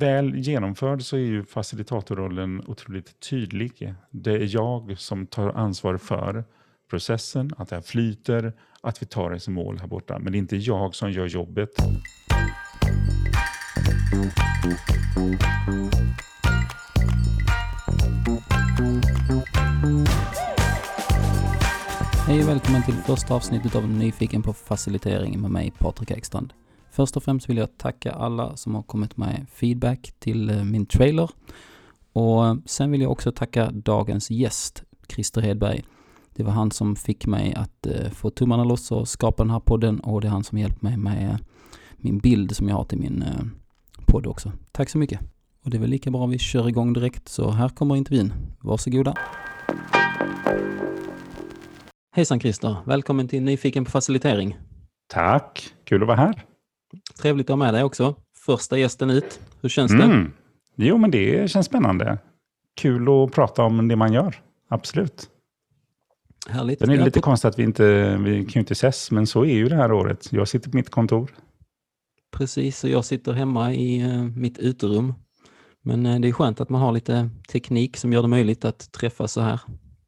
väl genomförd så är ju facilitatorrollen otroligt tydlig. Det är jag som tar ansvar för processen, att det här flyter, att vi tar det som mål här borta. Men det är inte jag som gör jobbet. Hej och välkommen till första avsnittet av Nyfiken på facilitering med mig Patrik Ekstrand. Först och främst vill jag tacka alla som har kommit med feedback till eh, min trailer. Och eh, sen vill jag också tacka dagens gäst, Christer Hedberg. Det var han som fick mig att eh, få tummarna loss och skapa den här podden och det är han som hjälpt mig med min bild som jag har till min podd också. Tack så mycket! Och det är väl lika bra vi kör igång direkt, så här kommer intervjun. Varsågoda! Hejsan Christer! Välkommen till Nyfiken på facilitering. Tack! Kul att vara här. Trevligt att ha med dig också. Första gästen ut. Hur känns det? Mm. Jo, men det känns spännande. Kul att prata om det man gör. Absolut. Härligt. Sen är det lite konstigt att vi inte vi kan ju inte ses, men så är ju det här året. Jag sitter på mitt kontor. Precis, och jag sitter hemma i eh, mitt uterum. Men eh, det är skönt att man har lite teknik som gör det möjligt att träffas så här.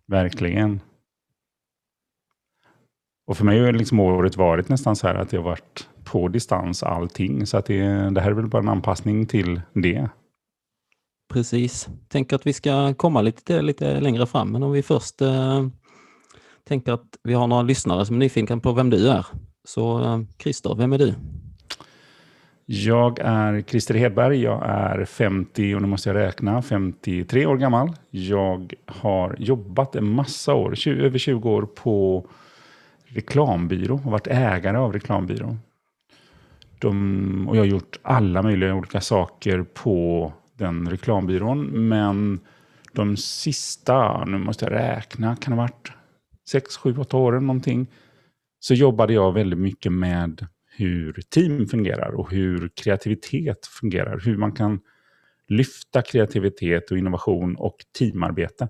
Verkligen. Och för mig har liksom året varit nästan så här att det har varit på distans allting. Så att det, det här är väl bara en anpassning till det. Precis. Tänker att vi ska komma lite, lite längre fram, men om vi först eh, tänker att vi har några lyssnare som är nyfikna på vem du är. Så eh, Christer, vem är du? Jag är Christer Hedberg, jag är 50, och nu måste jag räkna, 53 år gammal. Jag har jobbat en massa år, 20, över 20 år på reklambyrå och varit ägare av reklambyrå. De, och jag har gjort alla möjliga olika saker på den reklambyrån, men de sista, nu måste jag räkna, kan det ha varit 6, 7, 8 åren någonting, så jobbade jag väldigt mycket med hur team fungerar och hur kreativitet fungerar. Hur man kan lyfta kreativitet och innovation och teamarbete.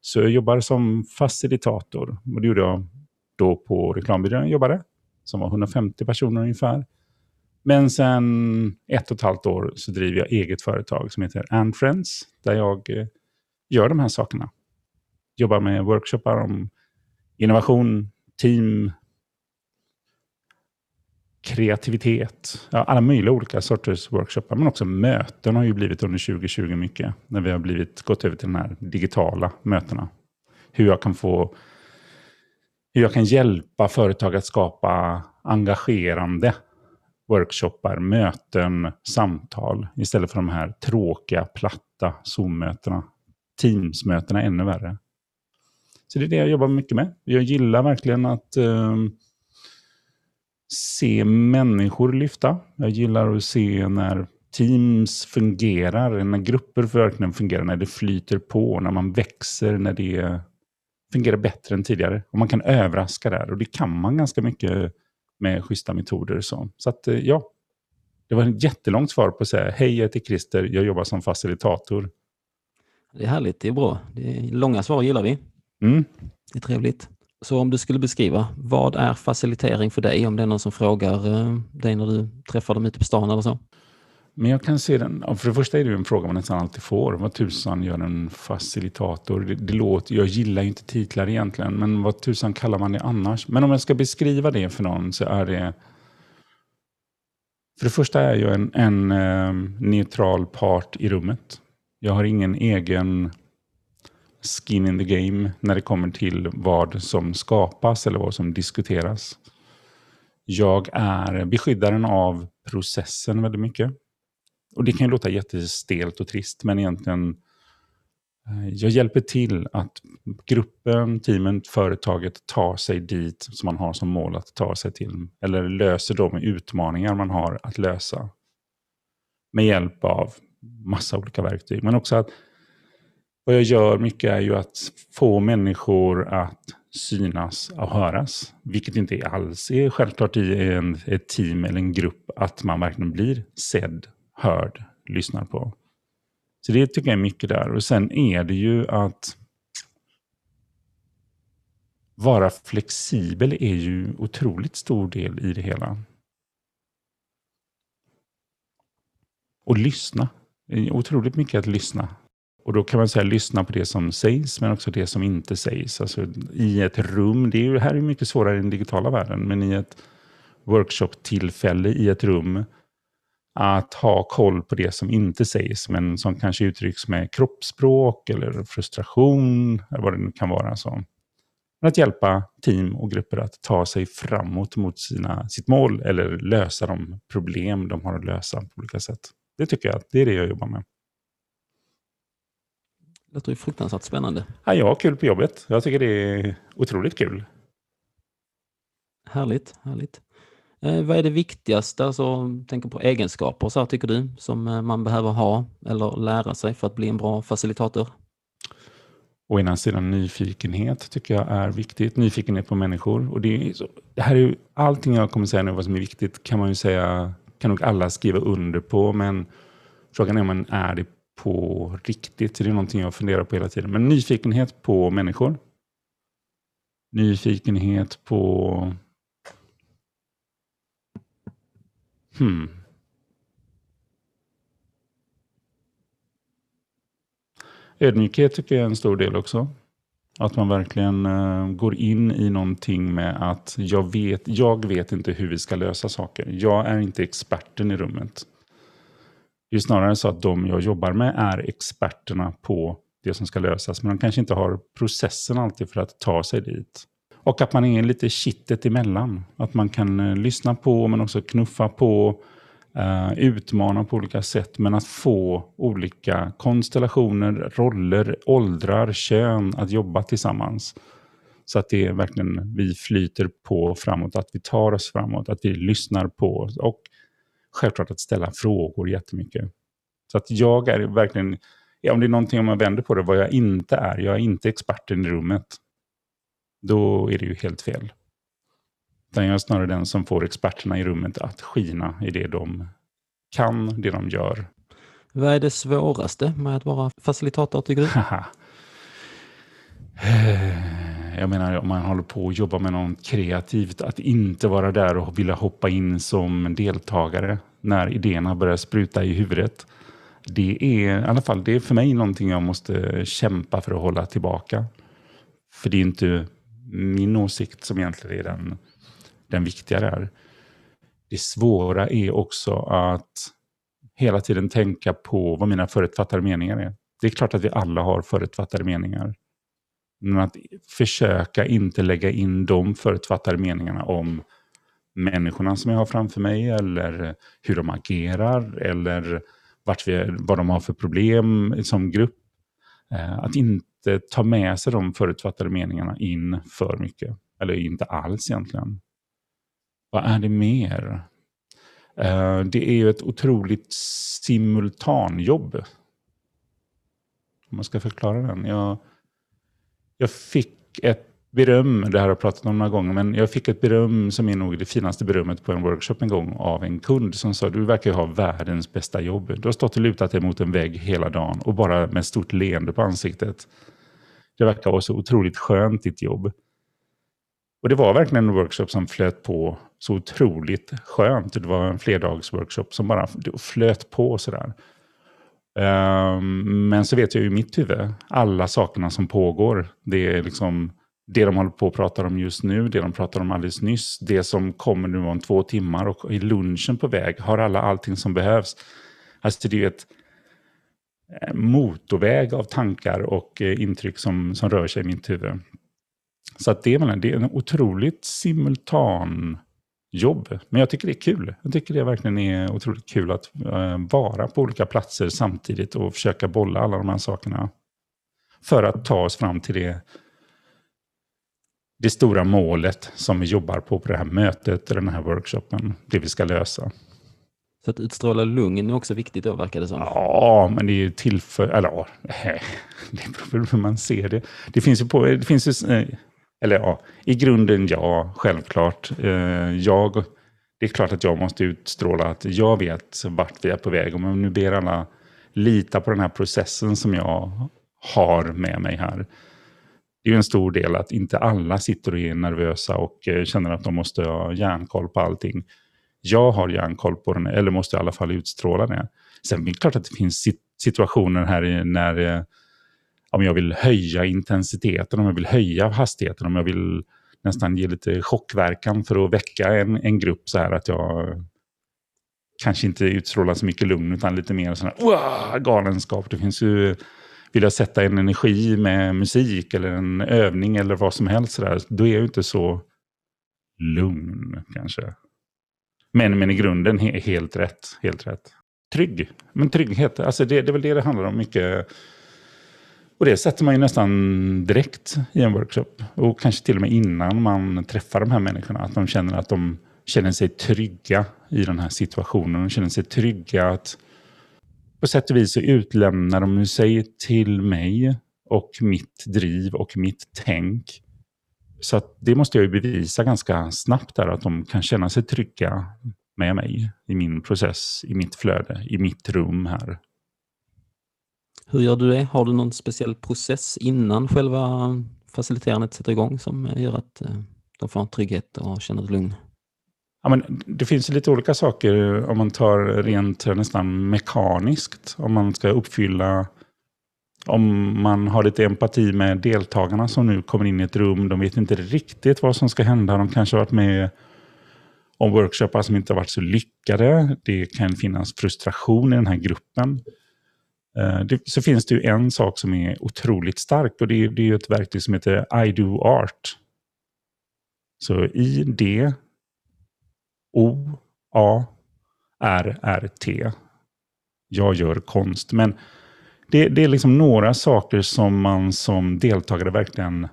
Så jag jobbar som facilitator och det gjorde jag då på reklambyrån jag jobbade, som var 150 personer ungefär. Men sen ett och ett halvt år så driver jag eget företag som heter And Friends, där jag eh, gör de här sakerna. Jobbar med workshoppar om innovation, team, kreativitet, ja, alla möjliga olika sorters workshoppar, men också möten har ju blivit under 2020 mycket, när vi har blivit, gått över till de här digitala mötena. Hur jag kan få, hur jag kan hjälpa företag att skapa engagerande workshoppar, möten, samtal, istället för de här tråkiga, platta Zoom-mötena. Teams-mötena är ännu värre. Så det är det jag jobbar mycket med. Jag gillar verkligen att eh, se människor lyfta. Jag gillar att se när teams fungerar, när grupper verkligen fungerar, när det flyter på, när man växer, när det fungerar bättre än tidigare. Och man kan överraska där. Och det kan man ganska mycket med schyssta metoder. och Så, så att, eh, ja, det var ett jättelångt svar på att säga hej, jag heter Christer, jag jobbar som facilitator. Det är härligt, det är bra. Det är, långa svar gillar vi. Mm. Det är trevligt. Så om du skulle beskriva, vad är facilitering för dig? Om det är någon som frågar eh, dig när du träffar dem ute på stan eller så. Men jag kan se den, för det första är det ju en fråga man nästan alltid får. Vad tusan gör en facilitator? Det, det låter, jag gillar ju inte titlar egentligen, men vad tusan kallar man det annars? Men om jag ska beskriva det för någon så är det... För det första är jag en, en ehm, neutral part i rummet. Jag har ingen egen skin in the game när det kommer till vad som skapas eller vad som diskuteras. Jag är beskyddaren av processen väldigt mycket. Och det kan ju låta jättestelt och trist, men egentligen eh, jag hjälper till att gruppen, teamet, företaget tar sig dit som man har som mål att ta sig till. Eller löser de utmaningar man har att lösa. Med hjälp av massa olika verktyg. Men också att vad jag gör mycket är ju att få människor att synas och höras. Vilket inte alls är självklart i en, ett team eller en grupp att man verkligen blir sedd, hörd, lyssnar på. Så det tycker jag är mycket där. Och sen är det ju att vara flexibel är ju otroligt stor del i det hela. Och lyssna. otroligt mycket att lyssna. Och då kan man säga lyssna på det som sägs, men också det som inte sägs. Alltså i ett rum, det är ju, här är mycket svårare i den digitala världen, men i ett workshop-tillfälle i ett rum, att ha koll på det som inte sägs, men som kanske uttrycks med kroppsspråk eller frustration, eller vad det nu kan vara. Så. Att hjälpa team och grupper att ta sig framåt mot sina, sitt mål eller lösa de problem de har att lösa på olika sätt. Det tycker jag, det är det jag jobbar med. Det låter ju fruktansvärt spännande. Ja, jag har kul på jobbet. Jag tycker det är otroligt kul. Härligt, härligt. Eh, vad är det viktigaste, alltså tänker på egenskaper så här, tycker du, som eh, man behöver ha eller lära sig för att bli en bra facilitator? Å ena sidan nyfikenhet tycker jag är viktigt. Nyfikenhet på människor. Och det, är så, det här är ju, allting jag kommer säga nu vad som är viktigt kan man ju säga, kan nog alla skriva under på. Men frågan är om man är det på riktigt. Det är någonting jag funderar på hela tiden. Men nyfikenhet på människor. Nyfikenhet på... Hmm. Ödmjukhet tycker jag är en stor del också. Att man verkligen uh, går in i någonting med att jag vet, jag vet inte hur vi ska lösa saker. Jag är inte experten i rummet. Det är snarare så att de jag jobbar med är experterna på det som ska lösas. Men de kanske inte har processen alltid för att ta sig dit. Och att man är lite kittet emellan. Att man kan eh, lyssna på men också knuffa på eh, utmana på olika sätt, men att få olika konstellationer, roller, åldrar, kön att jobba tillsammans. Så att det är verkligen vi flyter på framåt, att vi tar oss framåt, att vi lyssnar på och självklart att ställa frågor jättemycket. Så att jag är verkligen, om det är någonting om man vänder på det, vad jag inte är, jag är inte experten i rummet. Då är det ju helt fel. Utan jag är snarare den som får experterna i rummet att skina i det de kan, det de gör. Vad är det svåraste med att vara facilitator tycker du? jag menar om man håller på att jobba med något kreativt, att inte vara där och vilja hoppa in som deltagare när idéerna börjar spruta i huvudet. Det är i alla fall det är för mig någonting jag måste kämpa för att hålla tillbaka. För det är inte min åsikt som egentligen är den den viktiga där. Det svåra är också att hela tiden tänka på vad mina förutfattade meningar är. Det är klart att vi alla har förutfattade meningar. Men att försöka inte lägga in de förutfattade meningarna om människorna som jag har framför mig eller hur de agerar eller vart vi, vad de har för problem som grupp. Eh, att inte ta med sig de förutfattade meningarna in för mycket. Eller inte alls egentligen. Vad är det mer? Eh, det är ju ett otroligt simultanjobb. Om man ska förklara den. Jag, jag fick ett beröm, det här har jag pratat om några gånger, men jag fick ett beröm som är nog det finaste berömmet på en workshop en gång av en kund som sa du verkar ha världens bästa jobb. Du har stått och lutat dig mot en vägg hela dagen och bara med stort leende på ansiktet. Det verkar vara så otroligt skönt ditt jobb. Och det var verkligen en workshop som flöt på så otroligt skönt. Det var en flerdagsworkshop som bara flöt på sådär. Um, men så vet jag ju i mitt huvud, alla sakerna som pågår, det är liksom det de håller på att prata om just nu, det de pratade om alldeles nyss, det som kommer nu om två timmar och i lunchen på väg, har alla allting som behövs. Alltså det är ju ett Eh, motorväg av tankar och eh, intryck som, som rör sig i mitt huvud. Så att det, är, det är en otroligt simultan jobb. Men jag tycker det är kul. Jag tycker det verkligen är otroligt kul att eh, vara på olika platser samtidigt och försöka bolla alla de här sakerna. För att ta oss fram till det, det stora målet som vi jobbar på på det här mötet, den här workshopen, det vi ska lösa. Så att utstråla lugn är också viktigt då, verkar det som. Ja, men det är ju tillför... Eller ja, det beror på hur man ser det. Det finns ju, på, det finns ju eh, eller ja, i grunden ja, självklart. Eh, jag, det är klart att jag måste utstråla att jag vet vart vi är på väg. Om nu ber alla lita på den här processen som jag har med mig här. Det är ju en stor del att inte alla sitter och är nervösa och eh, känner att de måste ha järnkoll på allting. Jag har järnkoll på den, eller måste i alla fall utstråla det. Sen är det klart att det finns situationer här när eh, om jag vill höja intensiteten, om jag vill höja hastigheten, om jag vill nästan ge lite chockverkan för att väcka en, en grupp så här att jag eh, kanske inte utstrålar så mycket lugn utan lite mer sån här galenskap. Det finns ju, vill jag sätta en energi med musik eller en övning eller vad som helst så där, då är jag ju inte så lugn kanske. Men, men i grunden he, helt rätt. Helt rätt. Trygg. Men trygghet, alltså det, det är väl det det handlar om mycket. Och det sätter man ju nästan direkt i en workshop. Och kanske till och med innan man träffar de här människorna. Att de känner att de känner sig trygga i den här situationen. De känner sig trygga att på sätt och vis så utlämnar de sig till mig och mitt driv och mitt tänk. Så det måste jag ju bevisa ganska snabbt där, att de kan känna sig trygga med mig i min process, i mitt flöde, i mitt rum här. Hur gör du det? Har du någon speciell process innan själva faciliterandet sätter igång som gör att eh, de får en trygghet och känner ett lugn? Ja, men det finns lite olika saker om man tar rent nästan mekaniskt. Om man ska uppfylla, om man har lite empati med deltagarna som nu kommer in i ett rum. De vet inte riktigt vad som ska hända. De kanske har varit med om workshoppar som inte har varit så lyckade. Det kan finnas frustration i den här gruppen. Eh, så finns det ju en sak som är otroligt stark och det är, ju ett verktyg som heter I do art. Så i D, O-A-R-R-T. Jag gör konst. Men det, det, är liksom några saker som man som deltagare verkligen...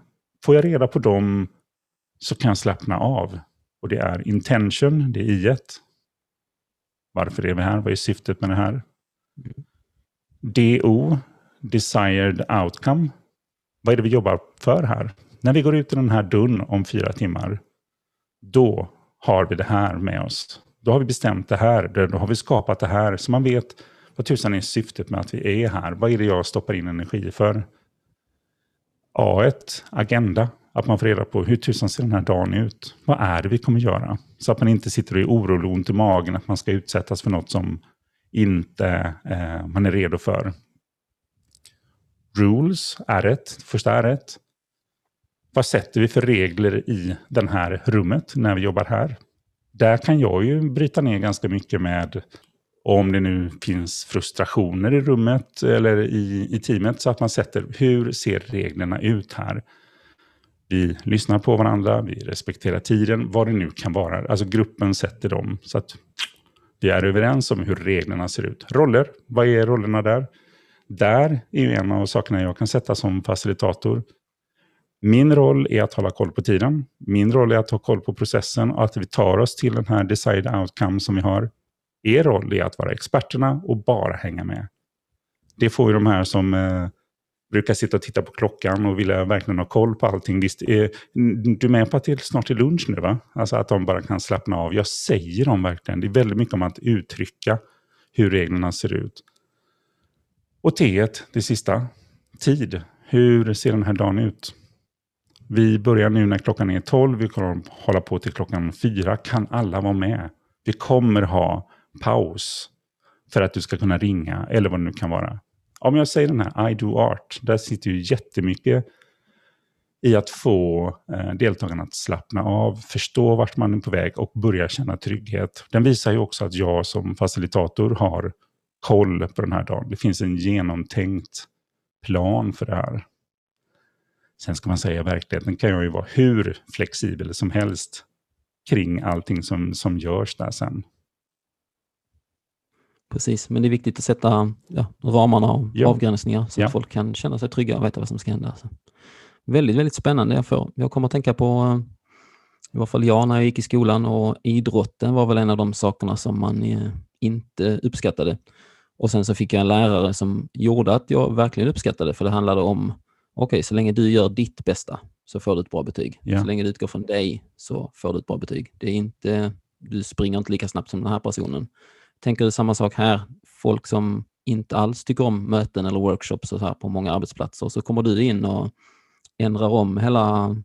Får jag reda på dem så kan jag slappna av. Och det är intention, det är i ett. Varför är vi här? Vad är syftet med det här? DO, desired outcome. Vad är det vi jobbar för här? När vi går ut i den här dörren om fyra timmar, då har vi det här med oss. Då har vi bestämt det här, då har vi skapat det här. Så man vet vad tusan är syftet med att vi är här. Vad är det jag stoppar in energi för? A1, agenda. Att man får reda på hur tusan ser den här dagen ut? Vad är det vi kommer göra? Så att man inte sitter och är orolig och ont i magen att man ska utsättas för något som inte eh, man är redo för. Rules, R1, första R1 vad sätter vi för regler i det här rummet när vi jobbar här? Där kan jag ju bryta ner ganska mycket med om det nu finns frustrationer i rummet eller i, i teamet så att man sätter hur ser reglerna ut här? Vi lyssnar på varandra, vi respekterar tiden, vad det nu kan vara. Alltså gruppen sätter dem så att vi är överens om hur reglerna ser ut. Roller, vad är rollerna där? Där är en av sakerna jag kan sätta som facilitator. Min roll är att hålla koll på tiden. Min roll är att ha koll på processen och att vi tar oss till den här decide outcome som vi har. Er roll är att vara experterna och bara hänga med. Det får ju de här som eh, brukar sitta och titta på klockan och vilja verkligen ha koll på allting. Visst, eh, är, du är med på att det snart är lunch nu va? Alltså att de bara kan slappna av. Jag säger dem verkligen. Det är väldigt mycket om att uttrycka hur reglerna ser ut. Och T, det sista. Tid. Hur ser den här dagen ut? Vi börjar nu när klockan är 12, vi kommer hålla på till klockan 4. Kan alla vara med? Vi kommer ha paus för att du ska kunna ringa eller vad det nu kan vara. Om jag säger den här I do art, där sitter ju jättemycket i att få eh, deltagarna att slappna av, förstå vart man är på väg och börja känna trygghet. Den visar ju också att jag som facilitator har koll på den här dagen. Det finns en genomtänkt plan för det här. Sen ska man säga, i verkligheten kan jag ju vara hur flexibel som helst kring allting som, som görs där sen. Precis, men det är viktigt att sätta ja, ramarna och ja. avgränsningar så ja. att folk kan känna sig trygga och veta vad som ska hända. Så. Väldigt, väldigt spännande. Jag, får. jag kommer att tänka på, i alla fall jag när jag gick i skolan och idrotten var väl en av de sakerna som man eh, inte uppskattade. Och sen så fick jag en lärare som gjorde att jag verkligen uppskattade för det handlade om okej, okay, så länge du gör ditt bästa så får du ett bra betyg. Så länge du utgår från dig så får du ett bra betyg. Det är inte, du springer inte lika snabbt som den här personen. Tänker du samma sak här? Folk som inte alls tycker om möten eller workshops och så här på många arbetsplatser, så kommer du in och ändrar om hela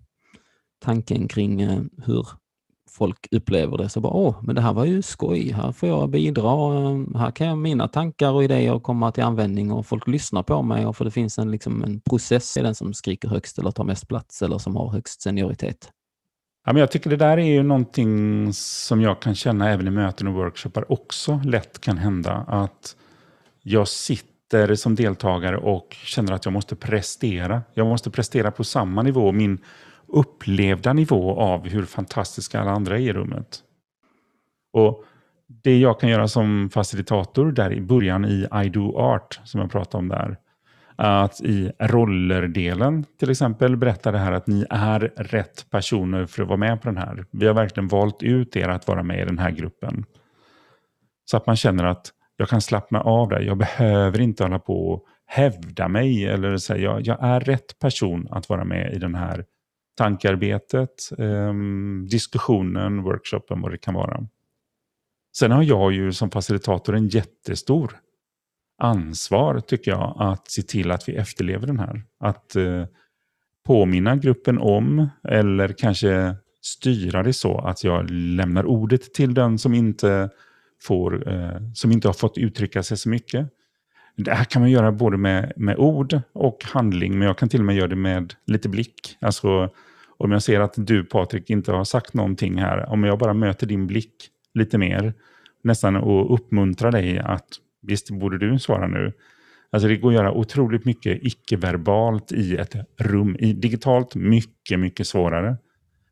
tanken kring eh, hur folk upplever det så bara, åh, men det här var ju skoj, här får jag bidra, här kan jag, mina tankar och idéer komma till användning och folk lyssnar på mig och för det finns en, liksom, en process i den som skriker högst eller tar mest plats eller som har högst senioritet. Ja, men jag tycker det där är ju någonting som jag kan känna även i möten och workshoppar också lätt kan hända. Att jag sitter som deltagare och känner att jag måste prestera. Jag måste prestera på samma nivå, min upplevda nivå av hur fantastiska alla andra är i rummet. Och Det jag kan göra som facilitator där i början i I do art, som jag pratade om där, att i rollerdelen till exempel berätta det här att ni är rätt personer för att vara med på den här. Vi har verkligen valt ut er att vara med i den här gruppen. Så att man känner att jag kan slappna av där. Jag behöver inte hålla på och hävda mig eller säga jag, jag är rätt person att vara med i den här tankearbetet, eh, diskussionen, workshopen, vad det kan vara. Sen har jag ju som facilitator en jättestor ansvar, tycker jag, att se till att vi efterlever den här. Att eh, påminna gruppen om, eller kanske styra det så att jag lämnar ordet till den som inte, får, eh, som inte har fått uttrycka sig så mycket. Det här kan man göra både med, med ord och handling, men jag kan till och med göra det med lite blick. Alltså, om jag ser att du Patrik inte har sagt någonting här, om jag bara möter din blick lite mer, nästan och uppmuntrar dig att Visst borde du svara nu. Alltså det går att göra otroligt mycket icke-verbalt i ett rum. I digitalt mycket, mycket svårare.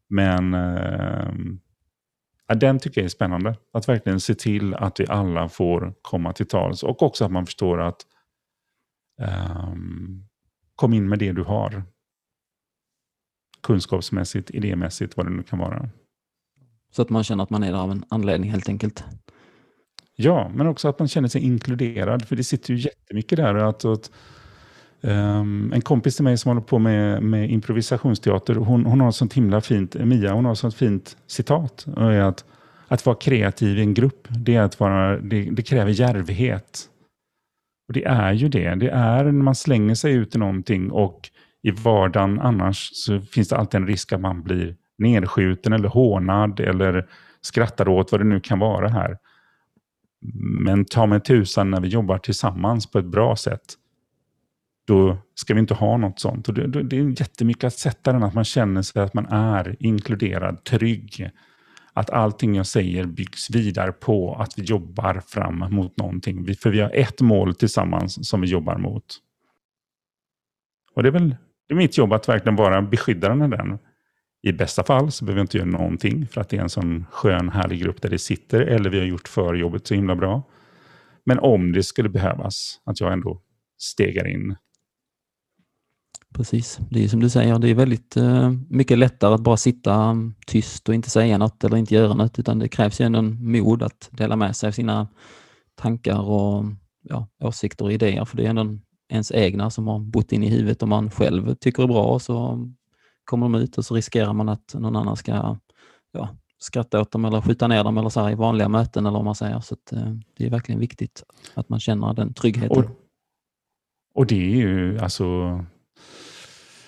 Men eh, den tycker jag är spännande. Att verkligen se till att vi alla får komma till tals. Och också att man förstår att eh, kom in med det du har. Kunskapsmässigt, idémässigt, vad det nu kan vara. Så att man känner att man är där av en anledning helt enkelt. Ja, men också att man känner sig inkluderad. För det sitter ju jättemycket där. Att, att um, en kompis till mig som håller på med, med improvisationsteater, hon, hon har ett sånt himla fint, Mia, hon har ett sånt fint citat. Och är att, att vara kreativ i en grupp, det, är att vara, det, det kräver järvhet. Och det är ju det. Det är när man slänger sig ut i någonting och i vardagen annars så finns det alltid en risk att man blir nedskjuten eller hånad eller skrattar åt vad det nu kan vara här. Men ta mig tusan när vi jobbar tillsammans på ett bra sätt, då ska vi inte ha något sånt. Och det, det är jättemycket att sätta den, att man känner sig att man är inkluderad, trygg. Att allting jag säger byggs vidare på att vi jobbar fram mot någonting. För vi har ett mål tillsammans som vi jobbar mot. Och det är väl det är mitt jobb att verkligen vara beskyddaren av den. I bästa fall så behöver jag inte göra någonting för att det är en sån skön, härlig grupp där det sitter. Eller vi har gjort förjobbet så himla bra. Men om det skulle behövas, att jag ändå stegar in. Precis, det är som du säger, det är väldigt uh, mycket lättare att bara sitta tyst och inte säga något eller inte göra något, utan det krävs ju ändå en mod att dela med sig av sina tankar och ja, åsikter och idéer, för det är ändå ens egna som har bott in i huvudet och man själv tycker är bra, så kommer de ut och så riskerar man att någon annan ska ja, skratta åt dem eller skjuta ner dem eller så i vanliga möten eller vad man säger. Så att, eh, det är verkligen viktigt att man känner den tryggheten. Och, och det är ju alltså,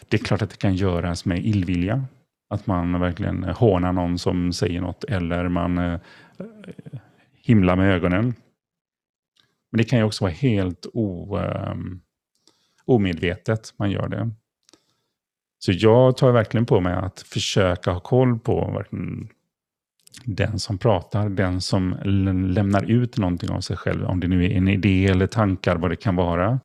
det är klart att det kan göras med illvilja. Att man verkligen hånar någon som säger något eller man eh, himlar med ögonen. Men det kan ju också vara helt o, eh, omedvetet man gör det. Så jag tar verkligen på mig att försöka ha koll på den som pratar, den som lämnar ut någonting av sig själv. Om det nu är en idé eller tankar, vad det kan vara.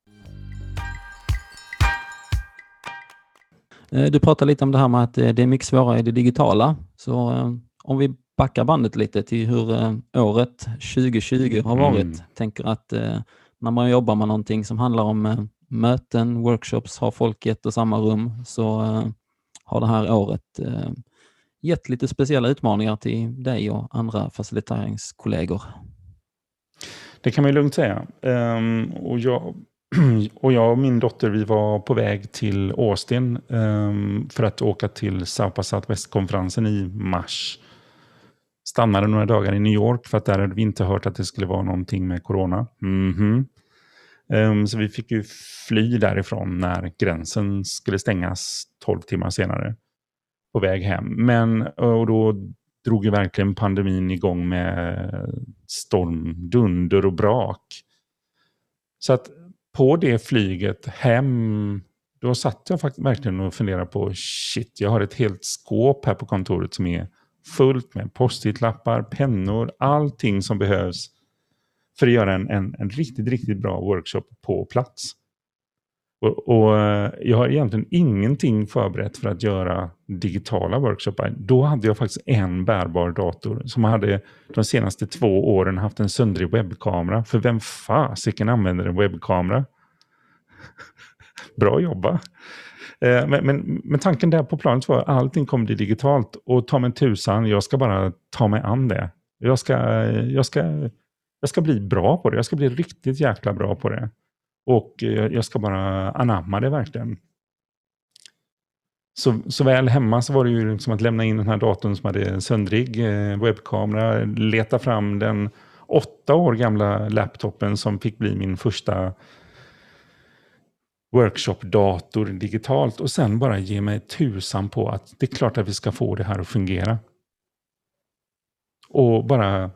Eh, du pratade lite om det här med att eh, det är mycket svårare i det digitala. Så eh, om vi backar bandet lite till hur året 2020 har varit. Mm. Tänker att när man jobbar med någonting som handlar om möten, workshops har folk i ett och samma rum så eh, har det här året eh, gett lite speciella utmaningar till dig och andra faciliteringskollegor. Det kan man lugnt säga. Um, och, jag, och jag och min dotter vi var på väg till Austin um, för att åka till South Southwest-konferensen i mars. Stannade några dagar i New York för att där hade vi inte hört att det skulle vara någonting med corona. Mm -hmm. Um, så vi fick ju fly därifrån när gränsen skulle stängas 12 timmar senare på väg hem. Men eh, och då drog ju verkligen pandemin igång med storm, dunder och brak. Så att på det flyget hem, då satt jag faktiskt verkligen och funderade på shit, jag har ett helt skåp här på kontoret som är fullt med post-it-lappar, pennor, allting som behövs för att göra en, en, en riktigt, riktigt bra workshop på plats. Och, och, eh, Jag har egentligen ingenting förberett för att göra digitala workshoppar. Då hade jag faktiskt en bärbar dator som hade de senaste två åren haft en söndrig webbkamera. För vem fasiken använder en webbkamera? Bra jobba! Eh, men, men, men, tanken där på planet var att allting kommer bli digitalt och ta mig tusan, jag ska bara ta mig an det. Jag ska, eh, jag ska, jag ska bli bra på det. Jag ska bli riktigt jäkla bra på det. Och eh, jag ska bara anamma det verkligen. Så, så väl hemma så var det ju liksom att lämna in den här datorn som hade en söndrig eh, webbkamera, leta fram den åtta år gamla laptopen som fick bli min första workshop-dator digitalt och sen bara ge mig tusan på att det är klart att vi ska få det här att fungera. Och bara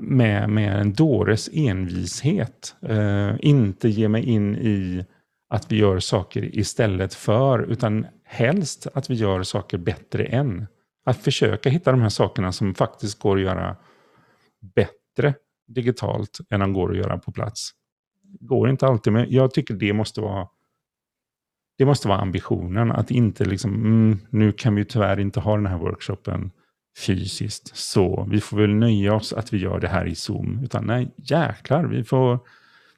med, med en dåres envishet. Eh, inte ge mig in i att vi gör saker istället för, utan helst att vi gör saker bättre än. Att försöka hitta de här sakerna som faktiskt går att göra bättre digitalt än de går att göra på plats. Går inte alltid, men jag tycker det måste vara det måste vara ambitionen, att inte liksom, mm, nu kan vi tyvärr inte ha den här workshopen fysiskt. Så vi får väl nöja oss att vi gör det här i Zoom. Utan nej, jäklar, vi får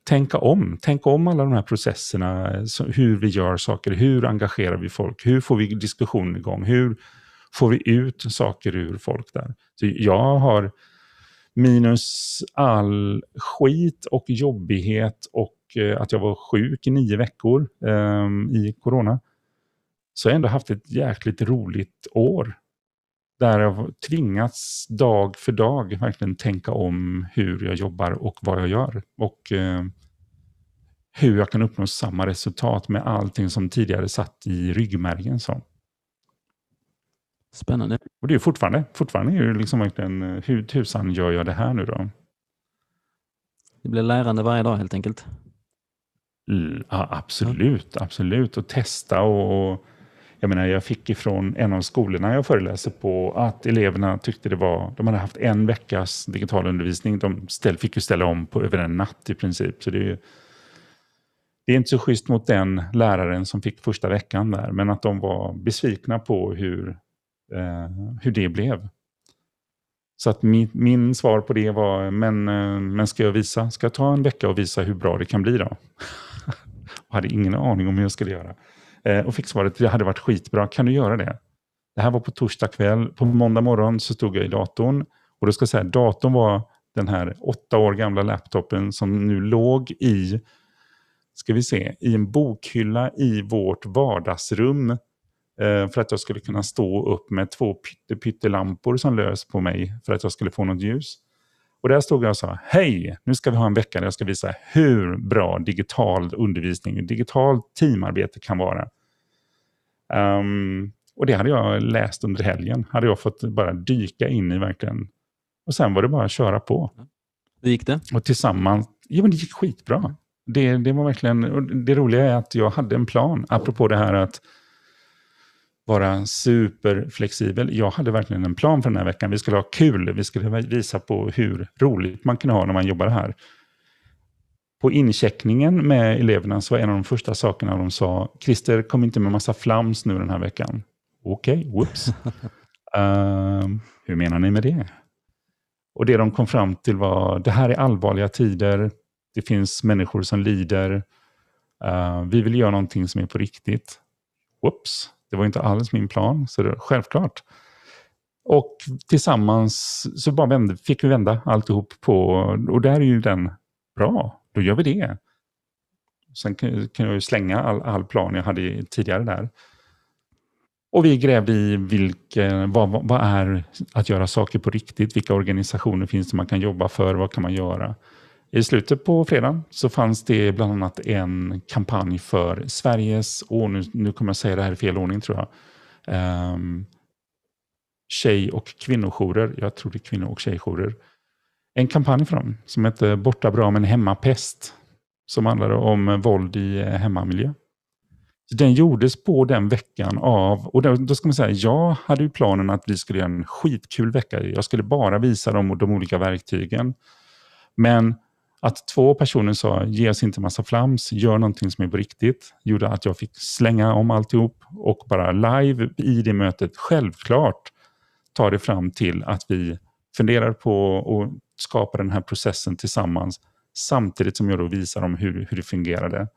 tänka om. Tänka om alla de här processerna, hur vi gör saker, hur engagerar vi folk, hur får vi diskussionen igång, hur får vi ut saker ur folk där. Så jag har minus all skit och jobbighet och eh, att jag var sjuk i nio veckor um, i corona, så har jag ändå haft ett jäkligt roligt år där jag tvingats dag för dag verkligen tänka om hur jag jobbar och vad jag gör. Och eh, hur jag kan uppnå samma resultat med allting som tidigare satt i ryggmärgen. Så. Spännande. Och det är fortfarande, fortfarande är det liksom verkligen, eh, hur tusan gör jag det här nu då? Det blir lärande varje dag helt enkelt. Ja, absolut, absolut. Och testa och jag menar, jag fick ifrån en av skolorna jag föreläser på att eleverna tyckte det var, de hade haft en veckas digital undervisning. De ställ, fick ju ställa om på över en natt i princip. Så det är, det är inte så schysst mot den läraren som fick första veckan där, men att de var besvikna på hur, eh, hur det blev. Så att min, min svar på det var, men, eh, men ska jag visa? Ska jag ta en vecka och visa hur bra det kan bli då? jag hade ingen aning om hur jag skulle göra. Eh, och fick svaret, det hade varit skitbra, kan du göra det? Det här var på torsdag kväll. På måndag morgon så stod jag i datorn. Och då ska jag säga, datorn var den här åtta år gamla laptopen som nu låg i, ska vi se, i en bokhylla i vårt vardagsrum. Eh, för att jag skulle kunna stå upp med två pyttelampor som lös på mig för att jag skulle få något ljus. Och där stod jag och sa, hej, nu ska vi ha en vecka där jag ska visa hur bra digital undervisning, digitalt teamarbete kan vara. Um, och det hade jag läst under helgen. Hade jag fått bara dyka in i verkligen. Och sen var det bara att köra på. Hur gick det? Och tillsammans, ja men det gick skitbra. Det, det var verkligen, det roliga är att jag hade en plan, apropå det här att vara superflexibel. Jag hade verkligen en plan för den här veckan. Vi skulle ha kul. Vi skulle visa på hur roligt man kan ha när man jobbar här. På incheckningen med eleverna så var en av de första sakerna de sa, Christer, kom inte med massa flams nu den här veckan. Okej, okay, whoops. uh, hur menar ni med det? Och det de kom fram till var, det här är allvarliga tider. Det finns människor som lider. Uh, vi vill göra någonting som är på riktigt. Whoops, det var inte alls min plan, så det, självklart. Och tillsammans så bara vände, fick vi vända alltihop på, och där är ju den bra, då gör vi det. Sen kan, kan jag ju slänga all, all plan jag hade tidigare där. Och vi grävde i vilken, vad, vad, är att göra saker på riktigt? Vilka organisationer finns det man kan jobba för? Vad kan man göra? I slutet på fredagen så fanns det bland annat en kampanj för Sveriges, och nu, nu kommer jag säga det här i fel ordning tror jag, um, tjej och kvinnojourer, jag tror det är kvinno och tjejjourer, en kampanj för dem som heter Borta bra men hemmapest. Som handlar om våld i eh, hemmamiljö. hemmamiljö. Den gjordes på den veckan av, och då, då ska man säga, jag hade ju planen att vi skulle göra en skitkul vecka. Jag skulle bara visa dem de olika verktygen. Men att två personer sa, ge oss inte massa flams, gör någonting som är på riktigt, gjorde att jag fick slänga om alltihop och bara live i det mötet, självklart, ta det fram till att vi funderar på att skapa den här processen tillsammans, samtidigt som jag då visar dem hur, hur det fungerade.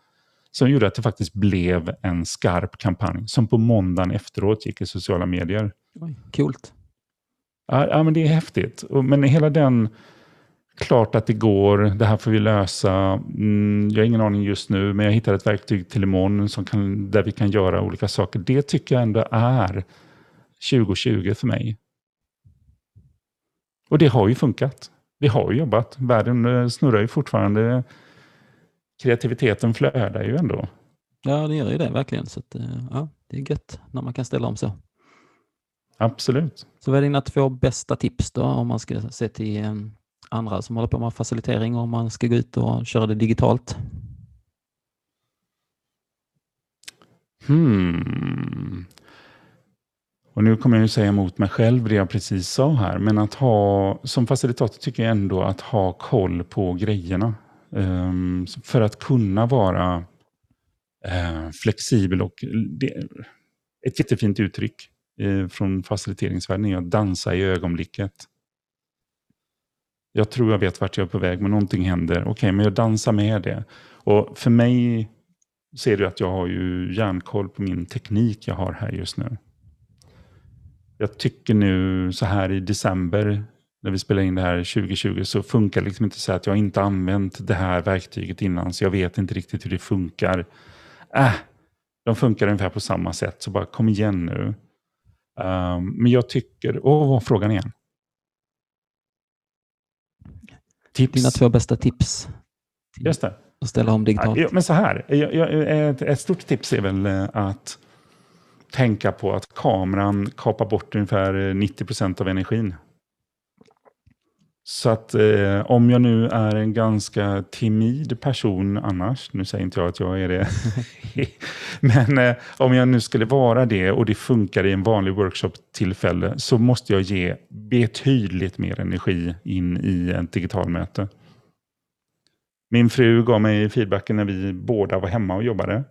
Som gjorde att det faktiskt blev en skarp kampanj, som på måndagen efteråt gick i sociala medier. Oj, coolt. Ja, ja, men det är häftigt. Men hela den Klart att det går, det här får vi lösa. Mm, jag har ingen aning just nu, men jag hittar ett verktyg till imorgon som kan, där vi kan göra olika saker. Det tycker jag ändå är 2020 för mig. Och det har ju funkat. Vi har ju jobbat. Världen eh, snurrar ju fortfarande. Kreativiteten flödar ju ändå. Ja, det gör ju det verkligen. Så att, eh, ja, det är gött när man kan ställa om så. Absolut. Så vad är dina två bästa tips då om man ska se till eh, andra som håller på med facilitering och om man ska gå ut och köra det digitalt? Hmm. Och nu kommer jag ju säga emot mig själv det jag precis sa här, men att ha, som facilitator tycker jag ändå att ha koll på grejerna. Um, för att kunna vara uh, flexibel och det, ett jättefint uttryck uh, från faciliteringsvärlden är att dansa i ögonblicket jag tror jag vet vart jag är på väg, men någonting händer. Okej, okay, men jag dansar med det. Och för mig ser du att jag har ju järnkoll på min teknik jag har här just nu. Jag tycker nu så här i december, när vi spelar in det här 2020, så funkar det liksom inte så att jag inte använt det här verktyget innan, så jag vet inte riktigt hur det funkar. Äh, de funkar ungefär på samma sätt, så bara kom igen nu. Um, men jag tycker, åh, frågan igen? Tips. Dina två bästa tips. Just det. Att ställa om digitalt. Ja, men så här, ett, ett stort tips är väl eh, att tänka på att kameran kapar bort ungefär 90 procent av energin. Så att eh, om jag nu är en ganska timid person annars, nu säger inte jag att jag är det, men eh, om jag nu skulle vara det och det funkar i en vanlig workshop-tillfälle så måste jag ge betydligt mer energi in i ett digitalmöte. Min fru gav mig feedbacken när vi båda var hemma och jobbade.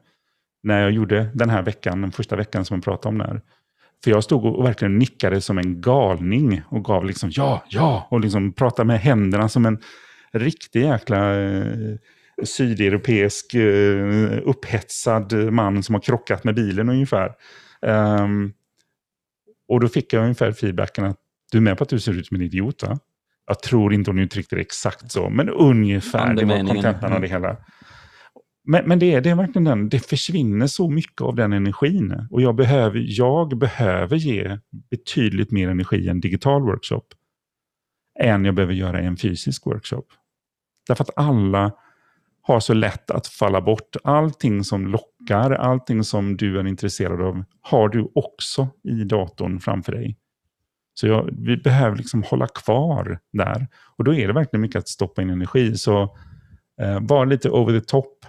När jag gjorde den här veckan, den första veckan som jag pratade om där. För jag stod och verkligen nickade som en galning och gav liksom ja, ja och liksom pratade med händerna som en riktig jäkla eh, sydeuropeisk eh, upphetsad man som har krockat med bilen ungefär. Um, och då fick jag ungefär feedbacken att du är med på att du ser ut som en idiot va? Jag tror inte hon uttryckte det exakt så, men ungefär. Det var kontentan av det hela. Men, men det, är, det är verkligen den, det försvinner så mycket av den energin. Och jag behöver, jag behöver ge betydligt mer energi i en digital workshop än jag behöver göra i en fysisk workshop. Därför att alla har så lätt att falla bort. Allting som lockar, allting som du är intresserad av, har du också i datorn framför dig. Så jag, vi behöver liksom hålla kvar där. Och då är det verkligen mycket att stoppa in energi. Så eh, var lite over the top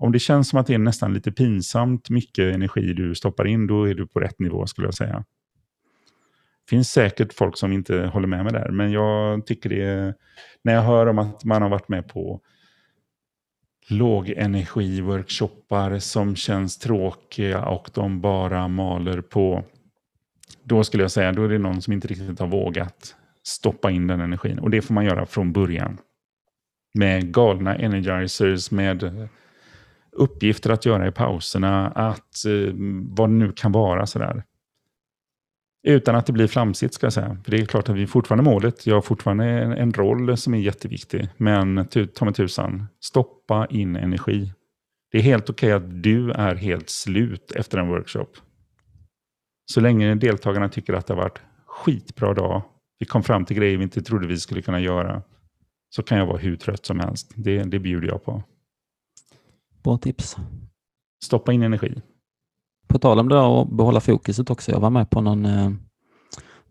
om det känns som att det är nästan lite pinsamt mycket energi du stoppar in, då är du på rätt nivå skulle jag säga. Det finns säkert folk som inte håller med mig där, men jag tycker det är, när jag hör om att man har varit med på lågenergi-workshoppar som känns tråkiga och de bara maler på, då skulle jag säga, då är det någon som inte riktigt har vågat stoppa in den energin. Och det får man göra från början. Med galna energizers, med uppgifter att göra i pauserna, att eh, vad det nu kan vara. sådär. Utan att det blir flamsigt ska jag säga. För det är klart att vi är fortfarande målet. Jag har fortfarande en, en roll som är jätteviktig. Men ta mig tusan, stoppa in energi. Det är helt okej okay att du är helt slut efter en workshop. Så länge deltagarna tycker att det har varit skitbra dag, vi kom fram till grejer vi inte trodde vi skulle kunna göra, så kan jag vara hur trött som helst. Det, det bjuder jag på. Bra tips. Stoppa in energi. På tal om det där att behålla fokuset också. Jag var med på någon, eh,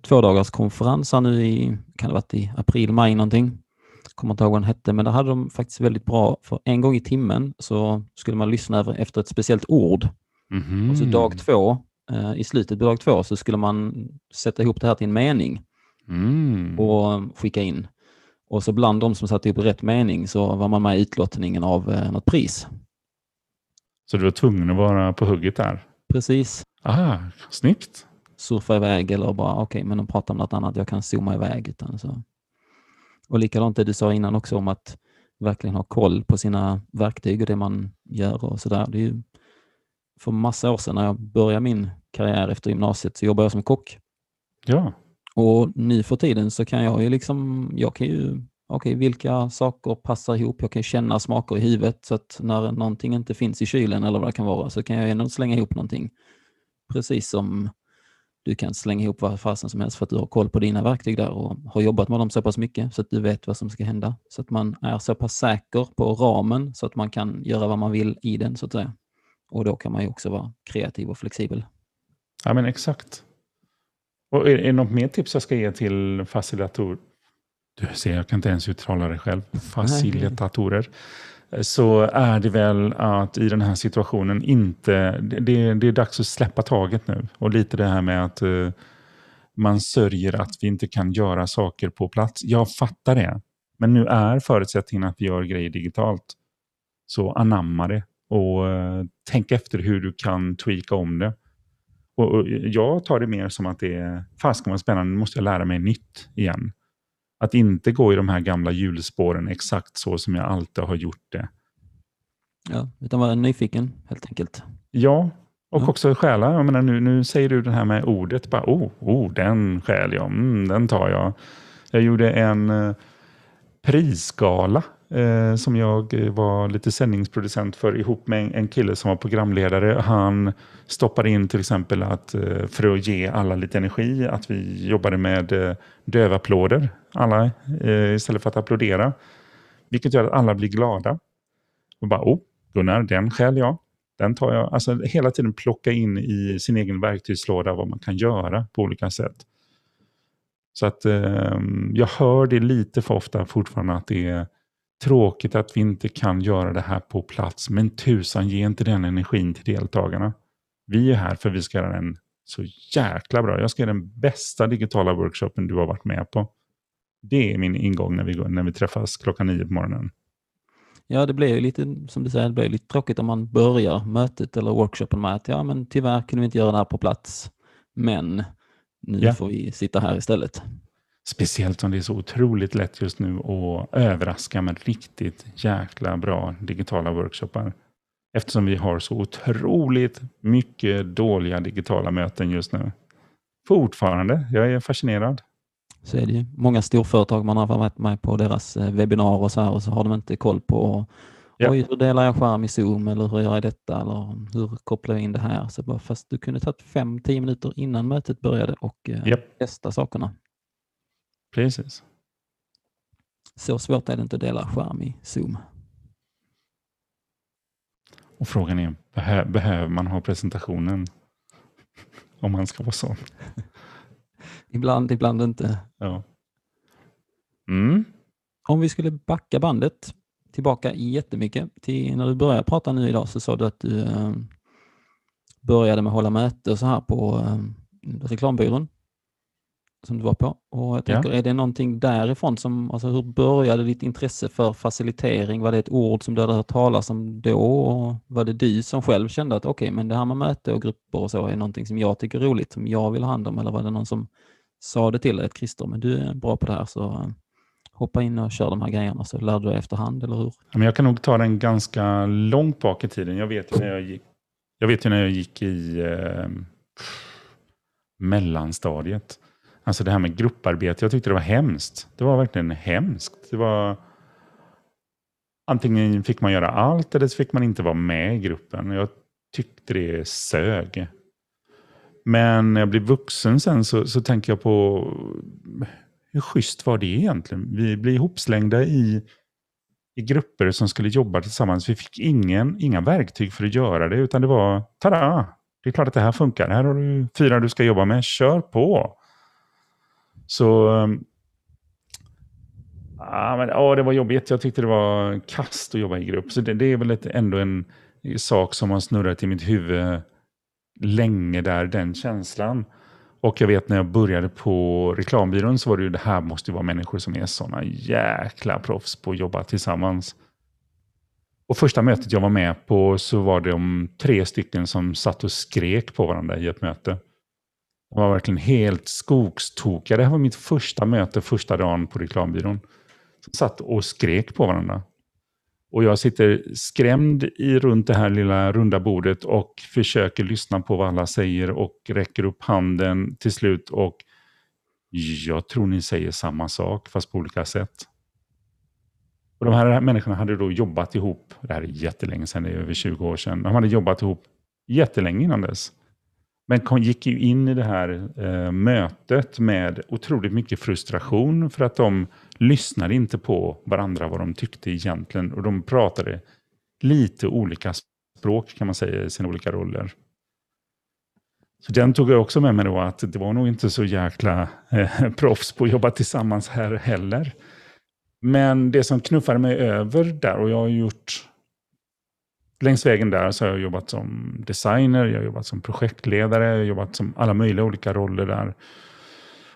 två dagars konferens här nu i, kan det varit i april, maj någonting. Kommer inte ihåg vad den hette, men där hade de faktiskt väldigt bra, för en gång i timmen så skulle man lyssna efter ett speciellt ord. Mhm. Och så dag två, eh, i slutet på dag två så skulle man sätta ihop det här till en mening Mm. och skicka in. Och så bland de som satte ihop rätt mening så var man med i utlottningen av eh, något pris. Så du var tvungen att vara på hugget där? Precis. Ah, snyggt. Surfa iväg eller bara okej, men de pratar om något annat, jag kan zooma iväg. Utan så. Och likadant det du sa innan också om att verkligen ha koll på sina verktyg och det man gör och sådär. Det är ju för massa år sedan när jag började min karriär efter gymnasiet så jobbade jag som kock. Ja. Och nu för tiden så kan jag ju liksom, jag kan ju, okej vilka saker passar ihop? Jag kan känna smaker i huvudet så att när någonting inte finns i kylen eller vad det kan vara så kan jag ändå slänga ihop någonting. Precis som du kan slänga ihop vad fasen som helst för att du har koll på dina verktyg där och har jobbat med dem så pass mycket så att du vet vad som ska hända. Så att man är så pass säker på ramen så att man kan göra vad man vill i den så att säga. Och då kan man ju också vara kreativ och flexibel. ja, men exakt. Och är, är det något mer tips jag ska ge till facilitator? Du ser, jag kan inte ens uttala det själv. Facilitatorer. Så är det väl att i den här situationen inte... Det, det är dags att släppa taget nu. Och lite det här med att eh, man sörjer att vi inte kan göra saker på plats. Jag fattar det. Men nu är förutsättningen att vi gör grejer digitalt. Så anamma det och eh, tänk efter hur du kan tweaka om det. Och, och jag tar det mer som att det är, fasken vad spännande, nu måste jag lära mig nytt igen. Att inte gå i de här gamla hjulspåren exakt så som jag alltid har gjort det. Ja, utan vara nyfiken helt enkelt. Ja, och Ja. också stjäla. Jag menar, nu, nu säger du det här med ordet. Bara, oh, oh, den stjäl jag. Mm, den tar jag. Jag gjorde en eh, prisgala eh, som jag var lite sändningsproducent för ihop med en, kille som var programledare. Han stoppade in till exempel att eh, för att ge alla lite energi att vi jobbade med eh, dövapplåder alla eh, istället för att applådera. Vilket gör att alla blir glada. Och bara, oh, Gunnar, den stjäl jag. Den tar jag. Alltså hela tiden plocka in i sin egen verktygslåda vad man kan göra på olika sätt. Så att eh, jag hör det lite för ofta fortfarande att det är tråkigt att vi inte kan göra det här på plats. Men tusan, ge inte den energin till deltagarna. Vi är här för vi ska göra den så jäkla bra. Jag ska göra den bästa digitala workshopen du har varit med på. Det är min ingång när vi, går, när vi träffas klockan nio på morgonen. Ja, det blir ju lite, som du säger, det blir lite tråkigt om man börjar mötet eller workshopen med att ja, men tyvärr kunde vi inte göra det här på plats, men nu Ja. får vi sitta här istället. Speciellt som det är så otroligt lätt just nu att överraska med riktigt jäkla bra digitala workshoppar. Eftersom vi har så otroligt mycket dåliga digitala möten just nu. Fortfarande. Jag är fascinerad. Så är det ju. Många storföretag, man har varit med på deras eh, webbinarier och så här och så har de inte koll på Ja. Oj, hur delar jag skärm i Zoom eller hur gör jag detta eller hur kopplar jag in det här? Så bara, fast du kunde tagit fem, tio minuter innan mötet började och eh, testa sakerna. Precis. Så svårt är det inte att dela skärm i Zoom. Och frågan är, behö behöver man ha presentationen? Om man ska vara sån. Ibland, ibland inte. Ja. Mm. Om vi skulle backa bandet tillbaka jättemycket till när du började prata nu idag så sa du att du eh, började med att hålla möte så här på eh, reklambyrån som du var på. Och jag Ja. tänker, är det någonting därifrån som, alltså hur började ditt intresse för facilitering? Var det ett ord som du hade hört talas om då? Och var det du som själv kände att okej, men det här med möte och grupper och så är någonting som jag tycker är roligt, som jag vill ha hand om? Eller var det någon som sa det till dig, att Christer, men du är bra på det här så eh, hoppa in och kör de här grejerna så lär du dig efterhand, eller hur? Ja, jag kan nog ta den ganska långt bak i tiden. Jag vet ju när jag gick, jag vet när jag gick i eh, mellanstadiet. Alltså det här med grupparbete. Jag tyckte det var hemskt. Det var verkligen hemskt. Det var... Antingen fick man göra allt eller så fick man inte vara med i gruppen. Jag tyckte det sög. Men när jag blev vuxen sen så, så tänker jag på hur schysst var det egentligen? Vi blev ihopslängda i i grupper som skulle jobba tillsammans. Vi fick ingen, inga verktyg för att göra det, utan det var tada! Det är klart att det här funkar. Här har du fyra du ska jobba med. Kör på! Så ehm, Ja, men, ja, det var jobbigt. Jag tyckte det var kast att jobba i grupp. Så det, det är väl ett, ändå en sak som har snurrat i mitt huvud länge där, den känslan. Och jag vet när jag började på reklambyrån så var det ju det här måste ju vara människor som är sådana jäkla proffs på att jobba tillsammans. Och första mötet jag var med på så var det om tre stycken som satt och skrek på varandra i ett möte. De var verkligen helt skogstokiga. Det här var mitt första möte första dagen på reklambyrån. Som satt och skrek på varandra. Och jag sitter skrämd i runt det här lilla runda bordet och försöker lyssna på vad alla säger och räcker upp handen till slut och jag tror ni säger samma sak fast på olika sätt. Och De här människorna hade då jobbat ihop, det här är jättelänge sedan, det är över 20 år sedan, de hade jobbat ihop jättelänge innan dess. Men kom, gick ju in i det här eh, mötet med otroligt mycket frustration för att de lyssnade inte på varandra vad de tyckte egentligen. Och de pratade lite olika språk kan man säga i sina olika roller. Så den tog jag också med mig då, att det var nog inte så jäkla eh, proffs på att jobba tillsammans här heller. Men det som knuffade mig över där, och jag har gjort längs vägen där så har jag jobbat som designer, jag har jobbat som projektledare, jag har jobbat som alla möjliga olika roller där.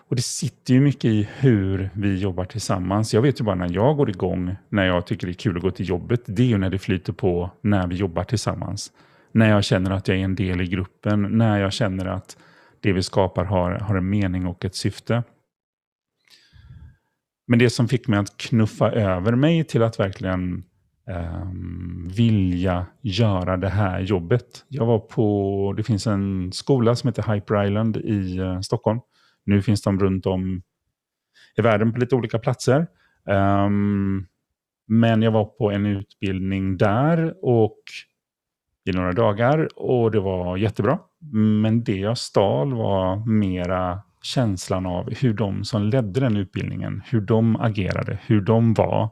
Och det sitter ju mycket i hur vi jobbar tillsammans. Jag vet ju bara när jag går igång, när jag tycker det är kul att gå till jobbet, det är ju när det flyter på när vi jobbar tillsammans. När jag känner att jag är en del i gruppen, när jag känner att det vi skapar har, har en mening och ett syfte. Men det som fick mig att knuffa över mig till att verkligen um, vilja göra det här jobbet. Jag var på, det finns en skola som heter Hyper Island i uh, Stockholm. Nu finns de runt om i världen på lite olika platser. Um, men jag var på en utbildning där och i några dagar och det var jättebra. Men det jag stal var mera känslan av hur de som ledde den utbildningen, hur de agerade, hur de var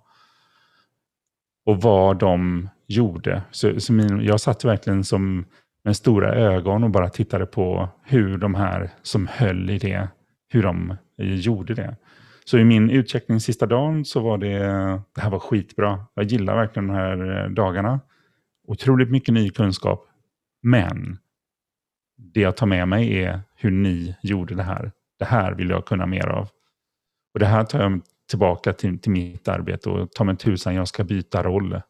och vad de gjorde. Så, så min, jag satt verkligen som med stora ögon och bara tittade på hur de här som höll i det, hur de eh, gjorde det. Så i min utcheckning sista dagen så var det, det här var skitbra. Jag gillar verkligen de här eh, dagarna. Otroligt mycket ny kunskap. Men det jag tar med mig är hur ni gjorde det här. Det här vill jag kunna mer av. Och det här tar jag tillbaka till, till mitt arbete och ta mig tusan jag ska byta roll.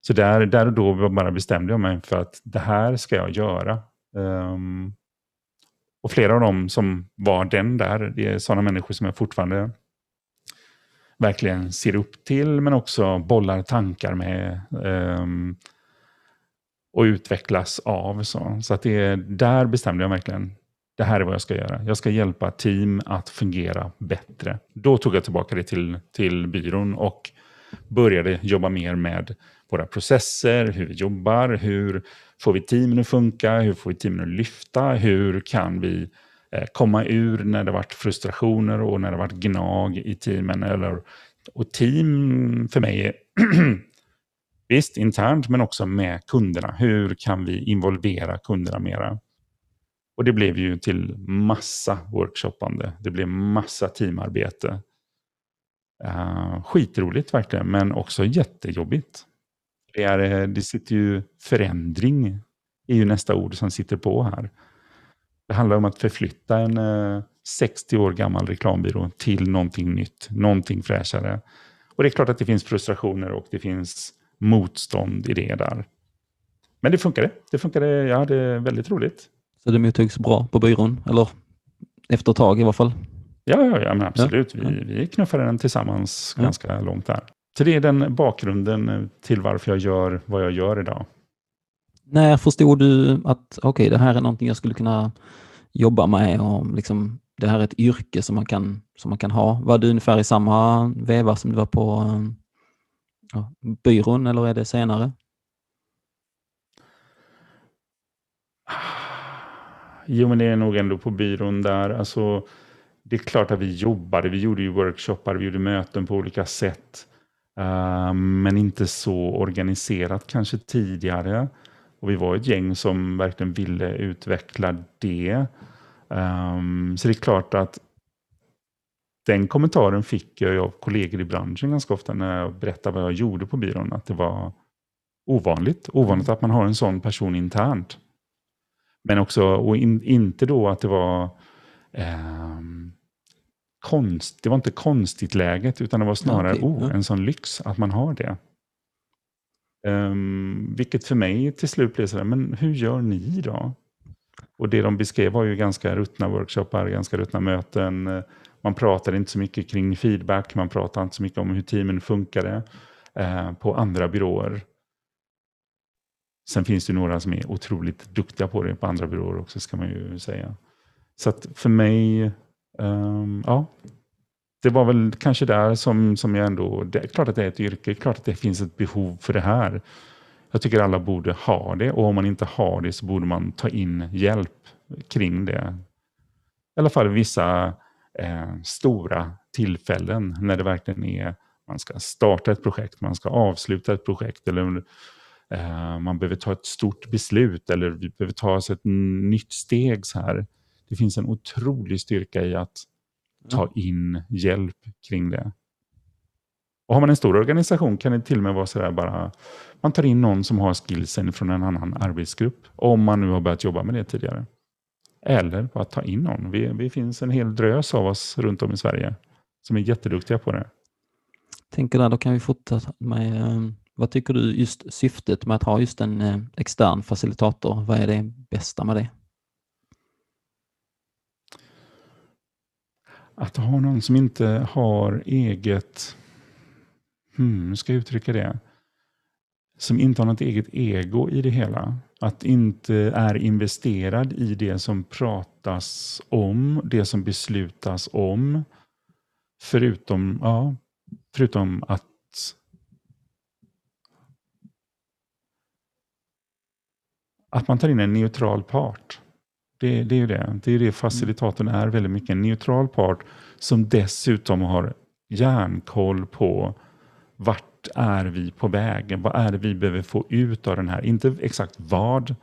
Så där, där och då bara bestämde jag mig för att det här ska jag göra. Um, och flera av dem som var den där, det är sådana människor som jag fortfarande verkligen ser upp till, men också bollar tankar med. Um, och utvecklas av. Så, så att det, där bestämde jag verkligen, det här är vad jag ska göra. Jag ska hjälpa team att fungera bättre. Då tog jag tillbaka det till, till byrån och började jobba mer med våra processer, hur vi jobbar, hur får vi teamen att funka, hur får vi teamen att lyfta, hur kan vi eh, komma ur när det varit frustrationer och när det varit gnag i teamen. Eller, och team för mig är visst internt men också med kunderna. Hur kan vi involvera kunderna mera? Och det blev ju till massa workshoppande. Det blev massa teamarbete. Uh, skitroligt verkligen, men också jättejobbigt. Det, är, eh, det sitter ju förändring, är ju nästa ord som sitter på här. Det handlar om att förflytta en eh, uh, 60 år gammal reklambyrå till någonting nytt, någonting fräschare. Och det är klart att det finns frustrationer och det finns motstånd i det där. Men det funkade. Det funkade, jag hade väldigt roligt. Så det mottogs bra på byrån, eller efter ett tag i alla fall? Ja, ja, ja men absolut. Ja. Vi, vi knuffade den tillsammans ja. ganska långt där. Så det är den bakgrunden till varför jag gör vad jag gör idag. När förstod du att okej, okay, det här är någonting jag skulle kunna jobba med och liksom, det här är ett yrke som man kan, som man kan ha? Var du ungefär i samma veva som du var på ja, byrån eller är det senare? Jo, men det är nog ändå på byrån där. Alltså, det är klart att vi jobbade. Vi gjorde ju workshoppar, vi gjorde möten på olika sätt. Uh, men inte så organiserat kanske tidigare. Och vi var ett gäng som verkligen ville utveckla det. Um, så det är klart att den kommentaren fick jag av kollegor i branschen ganska ofta när jag berättade vad jag gjorde på byrån. Att det var ovanligt. Ovanligt att man har en sån person internt. Men också, och in, inte då att det var eh, konst, det var inte konstigt läget, utan det var snarare okay. oh, en sån lyx att man har det. Um, vilket för mig till slut blev sådär, men hur gör ni då? Och det de beskrev var ju ganska ruttna workshoppar, ganska ruttna möten. Man pratade inte så mycket kring feedback, man pratade inte så mycket om hur teamen funkade eh, på andra byråer. Sen finns det några som är otroligt duktiga på det på andra byråer också, ska man ju säga. Så att för mig, um, ja, det var väl kanske där som, som jag ändå, det är klart att det är ett yrke, klart att det finns ett behov för det här. Jag tycker alla borde ha det och om man inte har det så borde man ta in hjälp kring det. I alla fall vissa eh, stora tillfällen när det verkligen är man ska starta ett projekt, man ska avsluta ett projekt eller man behöver ta ett stort beslut eller vi behöver ta oss ett nytt steg. så här. Det finns en otrolig styrka i att ta in hjälp kring det. Och har man en stor organisation kan det till och med vara sådär bara, man tar in någon som har skillsen från en annan arbetsgrupp, om man nu har börjat jobba med det tidigare. Eller bara ta in någon. Vi, vi finns en hel drös av oss runt om i Sverige som är jätteduktiga på det. Tänker där, då kan vi fortsätta med, eh, vad tycker du just syftet med att ha just en eh, extern facilitator? Vad är det bästa med det? Att ha någon som inte har eget, hmm, hur ska jag uttrycka det? Som inte har något eget ego i det hela. Att inte är investerad i det som pratas om, det som beslutas om. Förutom, ja, förutom att att man tar in en neutral part. Det, det är ju det. Det är det facilitatorn är väldigt mycket. En neutral part som dessutom har järnkoll på vart är vi på väg? Vad är det vi behöver få ut av den här? Inte exakt vad,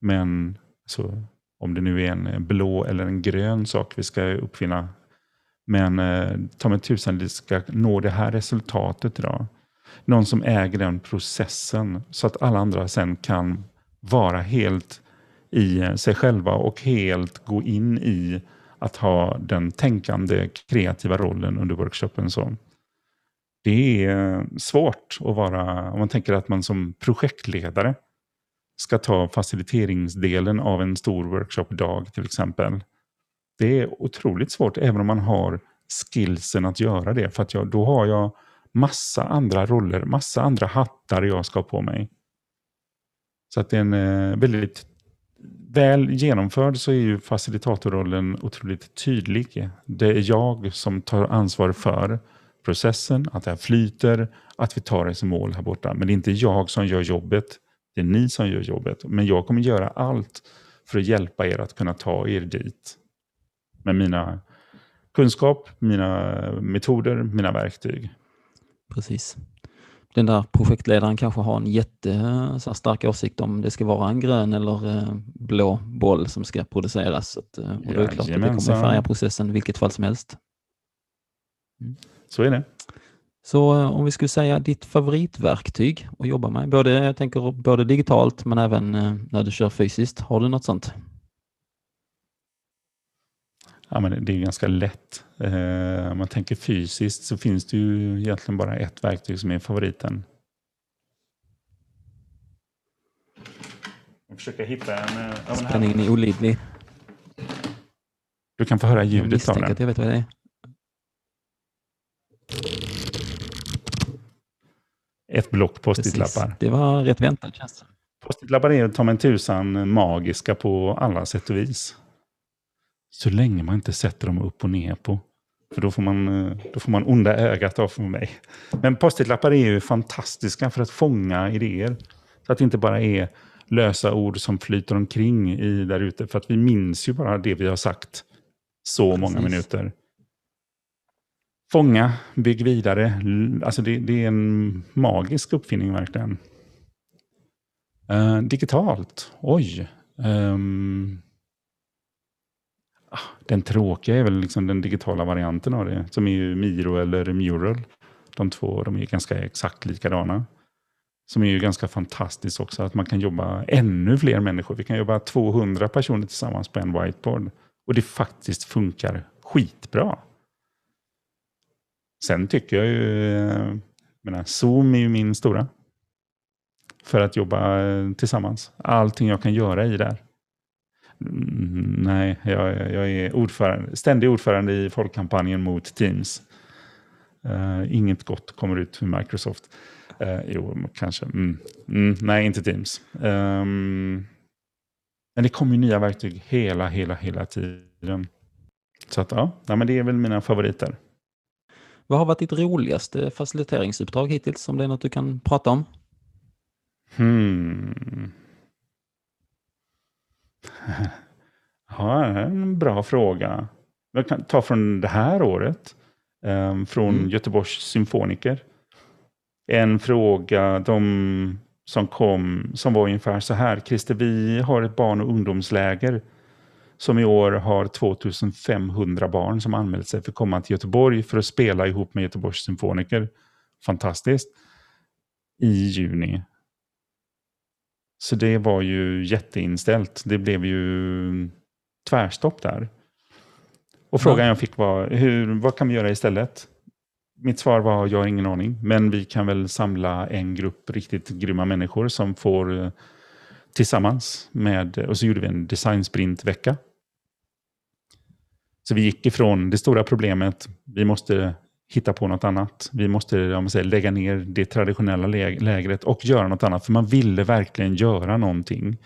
men så, om det nu är en blå eller en grön sak vi ska uppfinna. Men eh, ta mig tusan, vi ska nå det här resultatet idag. Någon som äger den processen så att alla andra sen kan vara helt i eh, sig själva och helt gå in i att ha den tänkande kreativa rollen under workshopen. Så det är eh, svårt att vara, om man tänker att man som projektledare ska ta faciliteringsdelen av en stor workshopdag till exempel. Det är otroligt svårt även om man har skillsen att göra det. För att jag, då har jag massa andra roller, massa andra hattar jag ska ha på mig. Så att det är en eh, väldigt väl genomförd så är ju facilitatorrollen otroligt tydlig. Det är jag som tar ansvar för processen, att det här flyter, att vi tar det som mål här borta. Men det är inte jag som gör jobbet, det är ni som gör jobbet. Men jag kommer göra allt för att hjälpa er att kunna ta er dit. Med mina kunskap, mina metoder, mina verktyg. Precis den där projektledaren kanske har en jättestark åsikt om det ska vara en grön eller eh, blå boll som ska produceras. Så att, eh, och då är det klart att det kommer färga processen vilket fall som helst. Mm. Så är det. Så eh, om vi skulle säga ditt favoritverktyg att jobba med, både, jag tänker både digitalt men även när du kör fysiskt, har du något sånt? Ja, men det är ganska lätt. Eh, om man tänker fysiskt så finns det ju egentligen bara ett verktyg som är favoriten. Jag försöker hitta en... Eh, Spänningen är olidlig. Du kan få höra ljudet av den. jag vet vad det är. Ett block post-it-lappar. Det var rätt väntat känns det. Post-it-lappar är ta mig tusan magiska på alla sätt och vis. Så länge man inte sätter dem upp och ner på. För då får man, eh, då får man onda ögat av för mig. Men post-it-lappar är ju fantastiska för att fånga idéer. Så att det inte bara är lösa ord som flyter omkring i där ute. För att vi minns ju bara det vi har sagt så Precis. många minuter. Fånga, bygg vidare. Alltså det, det är en magisk uppfinning verkligen. Uh, digitalt, oj. Um, den tråkiga är väl liksom den digitala varianten av det, som är ju Miro eller Mural. De två de är ganska exakt likadana. Som är ju ganska fantastiskt också, att man kan jobba ännu fler människor. Vi kan jobba 200 personer tillsammans på en whiteboard. Och det faktiskt funkar skitbra. Sen tycker jag ju, menar, Zoom är ju min stora. För att jobba eh, tillsammans. Allting jag kan göra i där. Mm, nej, jag, jag är ordförande, ständig ordförande i folkkampanjen mot Teams. Uh, inget gott kommer ut ur Microsoft. Uh, jo, kanske. Mm. Mm, nej, inte Teams. Um, men det kommer ju nya verktyg hela, hela, hela tiden. Så att, ja, nej, men det är väl mina favoriter. Vad har varit ditt roligaste faciliteringsuppdrag hittills, om det är något du kan prata om? Hmm. Ja, en bra fråga. Jag kan ta från det här året. Um, från mm. Göteborgs symfoniker. En fråga de som kom som var ungefär så här. Christer, vi har ett barn och ungdomsläger som i år har 2500 barn som anmält sig för att komma till Göteborg för att spela ihop med Göteborgs symfoniker. Fantastiskt. I juni. Så det var ju jätteinställt. Det blev ju tvärstopp där. Och frågan ja. jag fick var, hur, vad kan vi göra istället? Mitt svar var, jag har ingen aning. Men vi kan väl samla en grupp riktigt grymma människor som får eh, tillsammans med, och så gjorde vi en designsprint-vecka. Så vi gick ifrån det stora problemet, vi måste hitta på något annat. Vi måste om säger, lägga ner det traditionella lägret och göra något annat. För man ville verkligen göra någonting.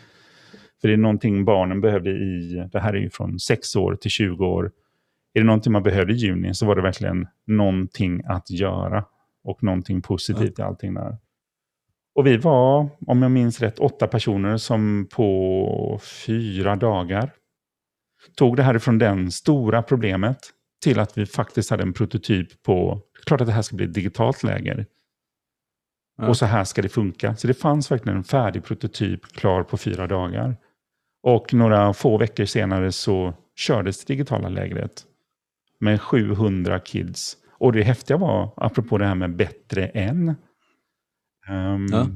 För det är någonting barnen behövde i, det här är ju från 6 år till 20 år. Är det någonting man behövde i juni så var det verkligen någonting att göra. Och någonting positivt i allting där. Och vi var, om jag minns rätt, åtta personer som på fyra dagar tog det här ifrån den stora problemet till att vi faktiskt hade en prototyp på, klart att det här ska bli ett digitalt läger. Ja. Och så här ska det funka. Så det fanns verkligen en färdig prototyp klar på fyra dagar. Och några få veckor senare så kördes det digitala lägret med 700 kids. Och det häftiga var, apropå det här med bättre än. Um, ja.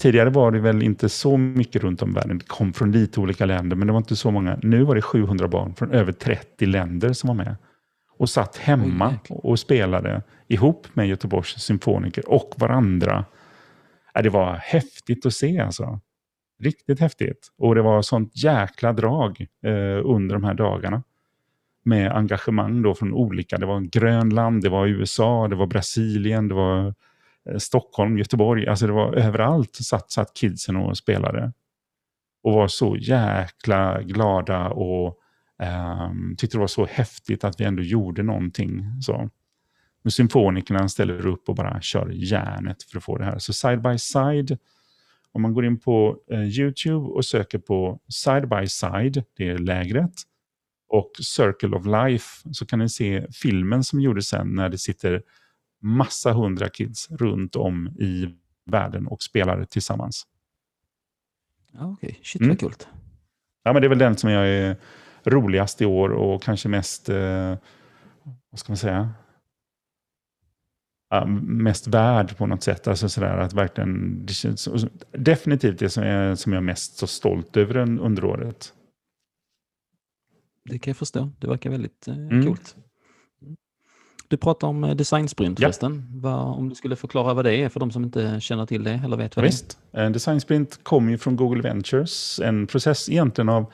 Tidigare var det väl inte så mycket runt om i världen. Det kom från lite olika länder, men det var inte så många. Nu var det 700 barn från över 30 länder som var med. Och satt hemma och spelade ihop med Göteborgs symfoniker och varandra. Det var häftigt att se alltså. Riktigt häftigt. Och det var sånt jäkla drag eh, under de här dagarna. Med engagemang då från olika, det var Grönland, det var USA, det var Brasilien, det var Eh, Stockholm, Göteborg, alltså det var överallt satt, satt kidsen och spelade. Och var så jäkla glada och um, tyckte det var så häftigt att vi ändå gjorde någonting. Så. Men symfonikerna ställer upp och bara kör järnet för att få det här. Så side by side, om man går in på uh, YouTube och söker på side by side, det är lägret, och Circle of Life, så kan ni se filmen som gjordes sen när det sitter massa hundra kids runt om i världen och spelar tillsammans. Ja, Okej, okay. shit vad mm. coolt. Ja, men det är väl den som jag är roligast i år och kanske mest, eh, vad ska man säga, ja, mest värd på något sätt. Alltså sådär att verkligen, det känns, definitivt det som jag, som jag är mest så stolt över under året. Det kan jag förstå. Det verkar väldigt eh, mm. coolt. Du pratar om eh, designsprint förresten. Ja. om du skulle förklara vad det är för de som inte känner till det eller vet vad Visst. det är. Designsprint kommer ju från Google Ventures. En process egentligen av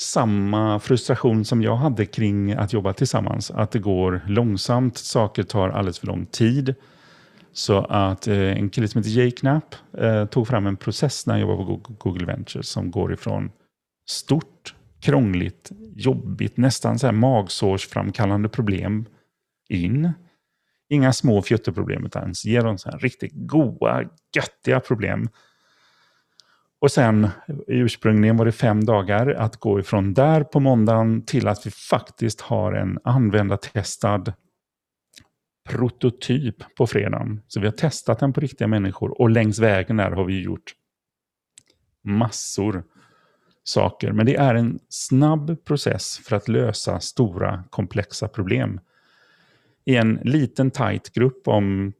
samma frustration som jag hade kring att jobba tillsammans. Att det går långsamt, saker tar alldeles för lång tid. Så att eh, en kille som heter Jay Knapp eh, tog fram en process när jag jobbade på Google Ventures som går ifrån stort, krångligt, jobbigt, nästan så här magsårsframkallande problem in. Inga små fjutterproblem, utan ge dem så här riktigt goa, göttiga problem. Och sen ursprungligen var det fem dagar att gå ifrån där på måndagen till att vi faktiskt har en användartestad prototyp på fredagen. Så vi har testat den på riktiga människor och längs vägen där har vi gjort massor saker. Men det är en snabb process för att lösa stora komplexa problem. I en liten tight grupp om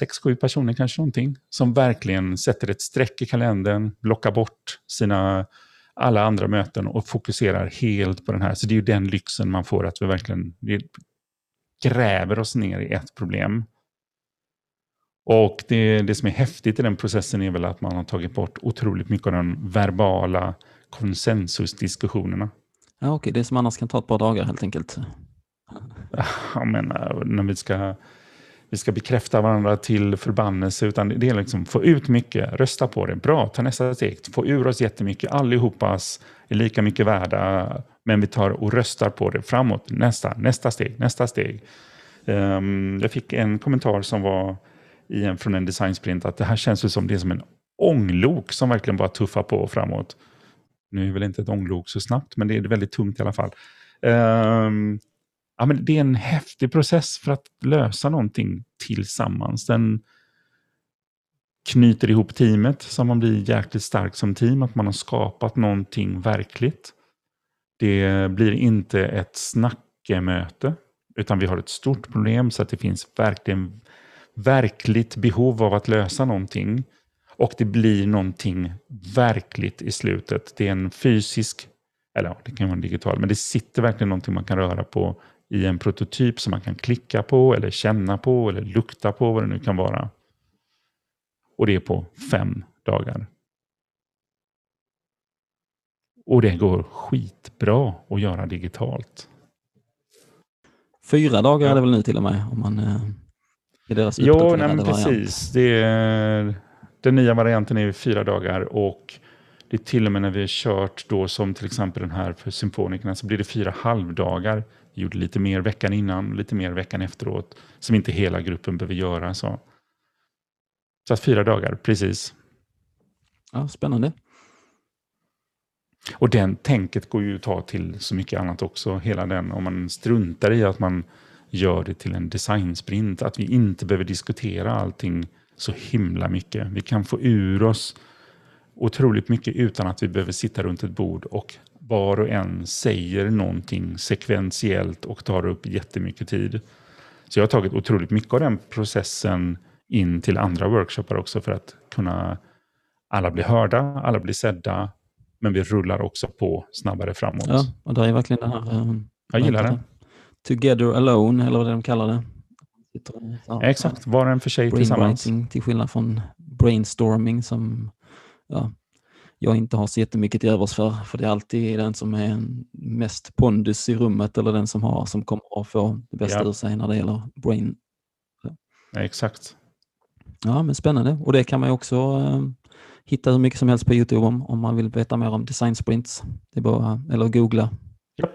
6-7 personer kanske någonting, som verkligen sätter ett streck i kalendern, blockar bort sina alla andra möten och fokuserar helt på den här. Så det är ju den lyxen man får, att vi verkligen gräver oss ner i ett problem. Och det, det som är häftigt i den processen är väl att man har tagit bort otroligt mycket av de verbala konsensusdiskussionerna. Ja, okej, okay. det som annars kan ta ett par dagar helt enkelt. Jag menar, när vi ska, vi ska bekräfta varandra till förbannelse, utan det är liksom få ut mycket, rösta på det, bra, ta nästa steg, få ur oss jättemycket, allihopas är lika mycket värda, men vi tar och röstar på det framåt, nästa, nästa steg, nästa steg. Um, jag fick en kommentar som var i en, från en designsprint att det här känns som det är som en ånglok som verkligen bara tuffar på framåt. Nu är väl inte ett ånglok så snabbt, men det är väldigt tungt i alla fall. Um, ja, men det är en häftig process för att lösa någonting tillsammans. Den knyter ihop teamet så man blir jäkligt stark som team, att man har skapat någonting verkligt. Det blir inte ett snackemöte, utan vi har ett stort problem så att det finns verkligen verkligt behov av att lösa någonting. Och det blir någonting verkligt i slutet. Det är en fysisk, eller ja, det kan vara en digital, men det sitter verkligen någonting man kan röra på i en prototyp som man kan klicka på, eller känna på, eller lukta på, vad det nu kan vara. Och det är på fem dagar. Och det går skitbra att göra digitalt. Fyra dagar är det väl nu till och med? Om man, eh, I deras ja, nej, precis. Det är, den nya varianten är fyra dagar och det är till och med när vi har kört då som till exempel den här för symfonikerna så blir det fyra halvdagar. Gjorde lite mer veckan innan, lite mer veckan efteråt som inte hela gruppen behöver göra. Så, så att fyra dagar, precis. Ja, Spännande. Och den tänket går ju att ta till så mycket annat också. Hela den, om man struntar i att man gör det till en designsprint. Att vi inte behöver diskutera allting så himla mycket. Vi kan få ur oss otroligt mycket utan att vi behöver sitta runt ett bord och var och en säger någonting sekventiellt och tar upp jättemycket tid. Så jag har tagit otroligt mycket av den processen in till andra workshoppar också för att kunna alla bli hörda, alla blir sedda, men vi rullar också på snabbare framåt. Ja, och det är verkligen det här... Um, jag gillar det. Together alone, eller vad de kallar det. Ja, Exakt, var och en för sig tillsammans. Till skillnad från brainstorming som ja, jag inte har så jättemycket till övers för, för det är alltid den som är mest pondus i rummet eller den som har som kommer att få det bästa ja. ur sig när det gäller brain. Ja, exakt. Ja, men spännande. Och det kan man ju också uh, hitta hur mycket som helst på Youtube om, om man vill veta mer om design sprints. Det är bara, eller googla. Ja.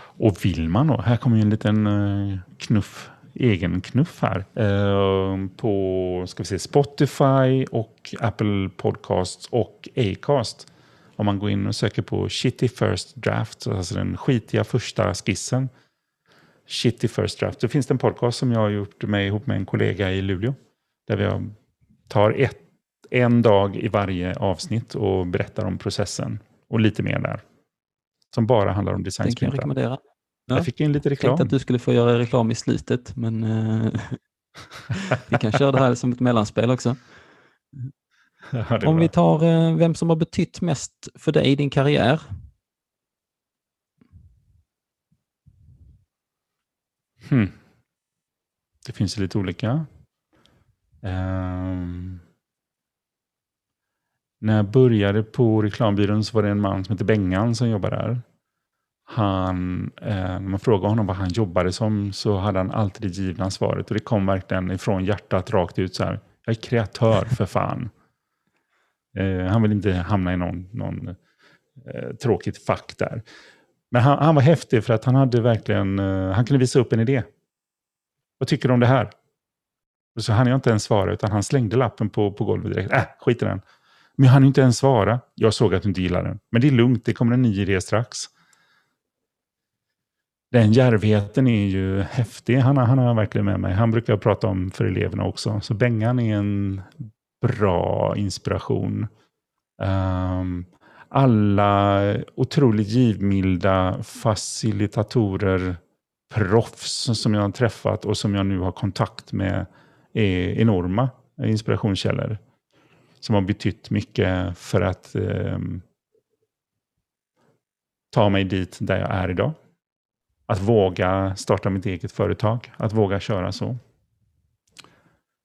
Och vill man då, här kommer ju en liten uh, knuff egen knuff här. Eh, på ska vi se, Spotify och Apple Podcasts och Acast. Om man går in och söker på Shitty First Draft, alltså den skitiga första skissen. Shitty First Draft. Så finns det en podcast som jag har gjort med ihop med en kollega i Luleå. Där vi tar ett, en dag i varje avsnitt och berättar om processen. Och lite mer där. Som bara handlar om design. Den kan jag rekommendera. Ja. Jag fick in lite reklam. Jag tänkte att du skulle få göra reklam i slutet, men uh, vi kan köra det här som ett mellanspel också. Ja, Om vi tar uh, vem som har betytt mest för dig i din karriär. Hmm. Det finns lite olika. Um, när jag började på reklambyrån så var det en man som hette Bengan som jobbade där han, eh, när man frågade honom vad han jobbade som så hade han alltid det givna svaret. Och det kom verkligen ifrån hjärtat rakt ut så här. Jag är kreatör för fan. Eh, han vill inte hamna i någon, någon eh, tråkigt fack där. Men han, han, var häftig för att han hade verkligen, eh, han kunde visa upp en idé. Vad tycker du om det här? Och så hann jag inte ens svara utan han slängde lappen på, på golvet direkt. Äh, skit i den. Men jag hann inte ens svara. Jag såg att du inte gillade den. Men det är lugnt, det kommer en ny idé strax den järvheten är ju häftig. Han, han har verkligen med mig. Han brukar prata om för eleverna också. Så Bengan är en bra inspiration. Um, alla otroligt givmilda facilitatorer, proffs som jag har träffat och som jag nu har kontakt med är enorma inspirationskällor. Som har betytt mycket för att um, ta mig dit där jag är idag. Att våga starta mitt eget företag, att våga köra så.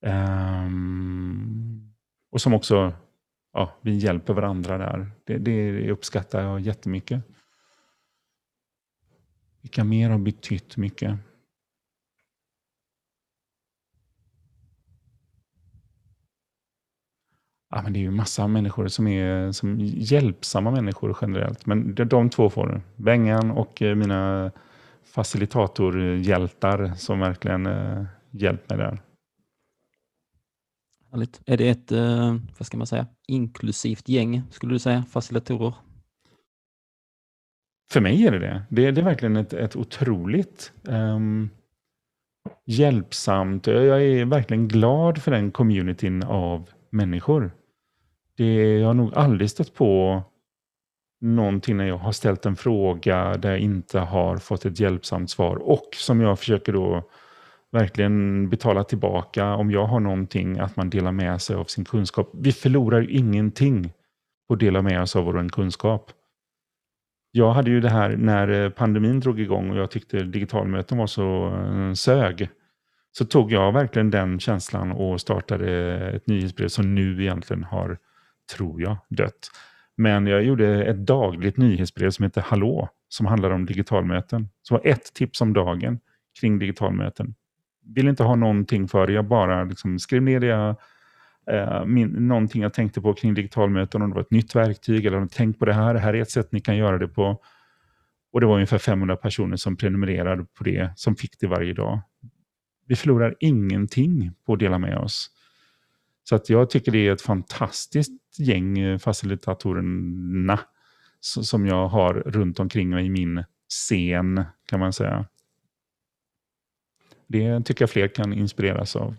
Um, och som också, ja, vi hjälper varandra där. Det, det uppskattar jag jättemycket. Vilka mer har betytt mycket? Ja, men det är ju massa människor som är som hjälpsamma människor generellt. Men de, de två får Bengan och eh, mina facilitatorhjältar som verkligen eh, hjälpt mig där. Härligt. Är det ett, eh, vad ska man säga, inklusivt gäng, skulle du säga, facilitatorer? För mig är det det. Det, det är verkligen ett, ett otroligt um, hjälpsamt. Jag är verkligen glad för den communityn av människor. Det, jag har nog aldrig stött på någonting när jag har ställt en fråga där jag inte har fått ett hjälpsamt svar och som jag försöker då verkligen betala tillbaka om jag har någonting, att man delar med sig av sin kunskap. Vi förlorar ju ingenting på att dela med oss av vår kunskap. Jag hade ju det här när eh, pandemin drog igång och jag tyckte digitalmöten var så eh, sög. Så tog jag verkligen den känslan och startade ett nyhetsbrev som nu egentligen har, tror jag, dött. Men jag gjorde ett dagligt nyhetsbrev som heter Hallå, som handlar om digitalmöten. Så var ett tips om dagen kring digitalmöten. Vill inte ha någonting för det, jag bara liksom skrev ner det jag, eh, min, någonting jag tänkte på kring digitalmöten, om det var ett nytt verktyg eller om tänk på det här, det här är ett sätt ni kan göra det på. Och det var ungefär 500 personer som prenumererade på det, som fick det varje dag. Vi förlorar ingenting på att dela med oss. Så att jag tycker det är ett fantastiskt gäng eh, facilitatorerna som jag har runt omkring mig i min scen, kan man säga. Det tycker jag fler kan inspireras av.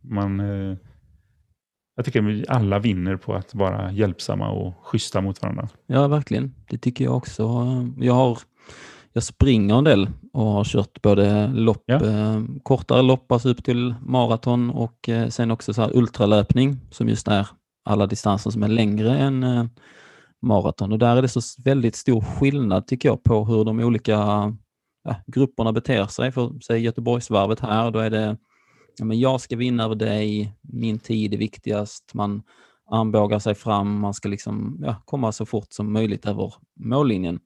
Man, eh, jag tycker vi alla vinner på att vara hjälpsamma och schyssta mot varandra. Ja, verkligen. Det tycker jag också. Jag har jag springer en del och har kört både lopp, ja. eh, kortare lopp, alltså upp till maraton och eh, sen också så ultralöpning som just är alla distanser som är längre än eh, maraton. Och där är det så väldigt stor skillnad tycker jag på hur de olika ja, grupperna beter sig. För säg Göteborgsvarvet här, då är det ja, men jag ska vinna över dig, min tid är viktigast, man armbågar sig fram, man ska liksom, ja, komma så fort som möjligt över mållinjen.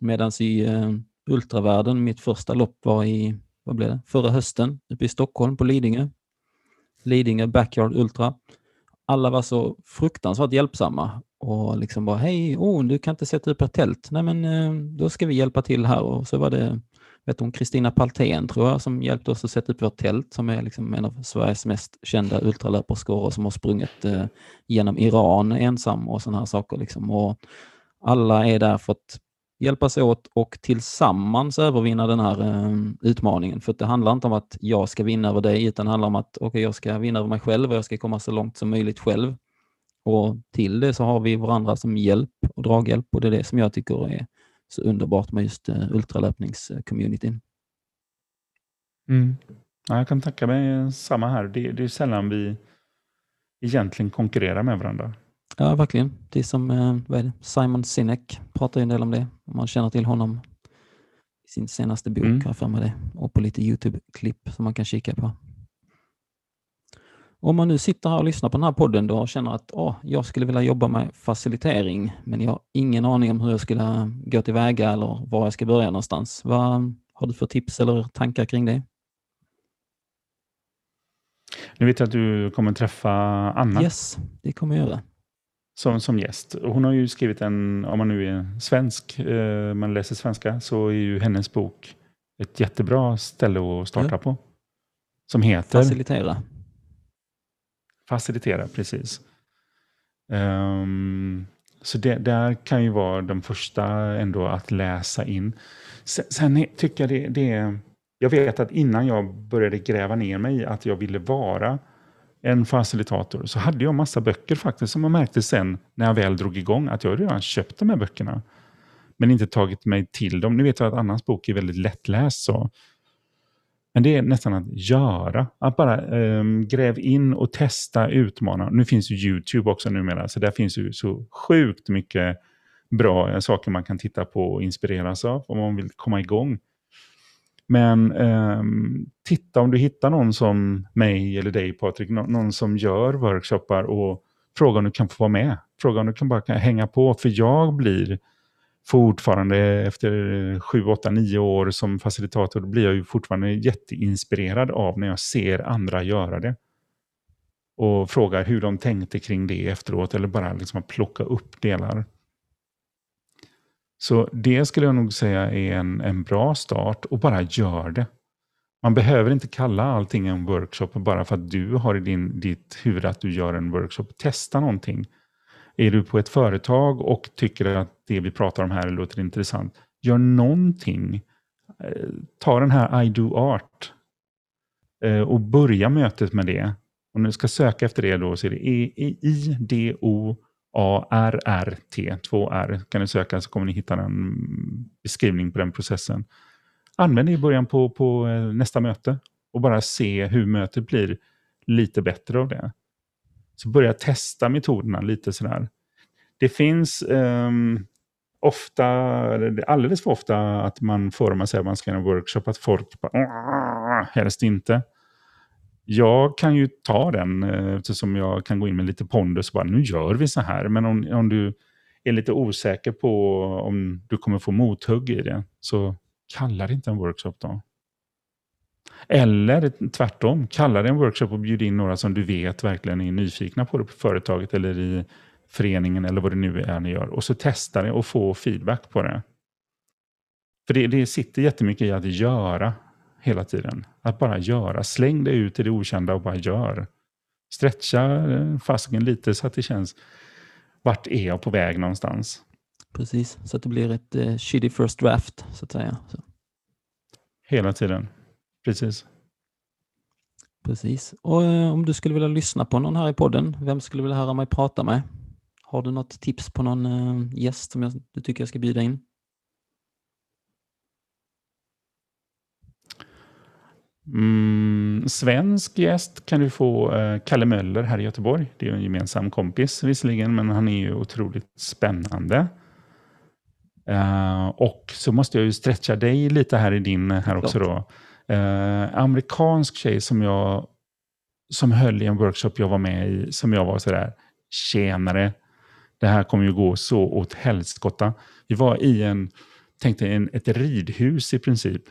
Medan i eh, ultravärlden, mitt första lopp var i, vad blev det, förra hösten uppe i Stockholm på Lidingö. Lidingö Backyard Ultra. Alla var så fruktansvärt hjälpsamma och liksom bara hej, oh, du kan inte sätta upp ett tält. Nej, men eh, då ska vi hjälpa till här och så var det vet hon, Kristina Paltén tror jag som hjälpte oss att sätta upp vårt tält som är liksom en av Sveriges mest kända ultralöperskor och som har sprungit eh, genom Iran ensam och sådana här saker. Liksom. Och alla är där för att hjälpas åt och tillsammans övervinna den här eh, utmaningen. För det handlar inte om att jag ska vinna över dig, utan det handlar om att okay, jag ska vinna över mig själv och jag ska komma så långt som möjligt själv. Och till det så har vi varandra som hjälp och draghjälp och det är det som jag tycker är så underbart med just eh, ultralöpningscommunityn. Mm. Ja, jag kan tacka mig samma här. Det, det är sällan vi egentligen konkurrerar med varandra. Ja, verkligen. Det är som eh, vad är det? Simon Sinek pratar en del om det. Om man känner till honom i sin senaste bok, mm. har för mig det. Och på lite YouTube-klipp som man kan kika på. Om man nu sitter här och lyssnar på den här podden då och känner att åh, jag skulle vilja jobba med facilitering, men jag har ingen aning om hur jag skulle gå tillväga eller var jag ska börja någonstans. Vad har du för tips eller tankar kring det? Nu vet jag att du kommer träffa Anna. Yes, det kommer jag göra som, som gäst. Hon har ju skrivit en, om man nu är svensk, eh, man läser svenska, så är ju hennes bok ett jättebra ställe att starta ja. på. Som heter... Facilitera. Facilitera, precis. Um, så det där kan ju vara den första ändå att läsa in. Sen, sen tycker jag det, det är... Jag vet att innan jag började gräva ner mig att jag ville vara en facilitator, så hade jag massa böcker faktiskt som jag märkte sen när jag väl drog igång att jag redan köpt de här böckerna. Men inte tagit mig till dem. Nu vet jag att Annas bok är väldigt lättläst. Så. Men det är nästan att göra. Att bara um, gräv in och testa, utmana. Nu finns ju YouTube också numera, så där finns ju så sjukt mycket bra saker man kan titta på och inspireras av om man vill komma igång. Men eh, titta om du hittar någon som mig eller dig Patrik, någon som gör workshoppar och fråga om du kan få vara med. Fråga om du kan bara kan hänga på, för jag blir fortfarande efter sju, åtta, nio år som facilitator, då blir jag ju fortfarande jätteinspirerad av när jag ser andra göra det. Och frågar hur de tänkte kring det efteråt, eller bara liksom plocka upp delar. Så det skulle jag nog säga är en, en bra start, och bara gör det. Man behöver inte kalla allting en workshop bara för att du har i din, ditt huvud att du gör en workshop. Testa någonting. Är du på ett företag och tycker att det vi pratar om här låter intressant, gör någonting. Eh, ta den här I do art eh, och börja mötet med det. Om du ska söka efter det då så är det E-I-D-O två R. Kan ni söka så kommer ni hitta en beskrivning på den processen. Använd det i början på, på eh, nästa möte och bara se hur mötet blir lite bättre av det. Så börja testa metoderna lite sådär. Det finns um, ofta, alldeles för ofta att man får, om man säger att man ska göra en workshop, att folk bara helst inte. Jag kan ju ta den eh, eftersom jag kan gå in med lite pondus och bara nu gör vi så här. Men om, om du är lite osäker på om du kommer få mothugg i det, så kalla det inte en workshop då. Eller tvärtom, kalla det en workshop och bjud in några som du vet verkligen är nyfikna på det på företaget eller i föreningen eller vad det nu är ni gör. Och så testa det och få feedback på det. För det, det sitter jättemycket i att göra hela tiden. Att bara göra. Släng dig ut i det okända och bara gör. Stretcha eh, fasken lite så att det känns, vart är jag på väg någonstans? Precis, så att det blir ett uh, shitty first draft så att säga. Så. Hela tiden. Precis. Precis. Och eh, om du skulle vilja lyssna på någon här i podden, vem skulle du vilja höra mig prata med? Har du något tips på någon eh, gäst som jag, du tycker jag ska bjuda in? Mm, svensk gäst kan du få eh, Kalle Möller här i Göteborg. Det är en gemensam kompis visserligen, men han är ju otroligt spännande. Uh, och så måste jag ju stretcha dig lite här i din här också då. Eh, amerikansk tjej som jag som höll i en workshop jag var med i, som jag var sådär, tjänare, det här kommer ju gå så åt helskotta. Vi var i en, tänkte en, ett ridhus i princip.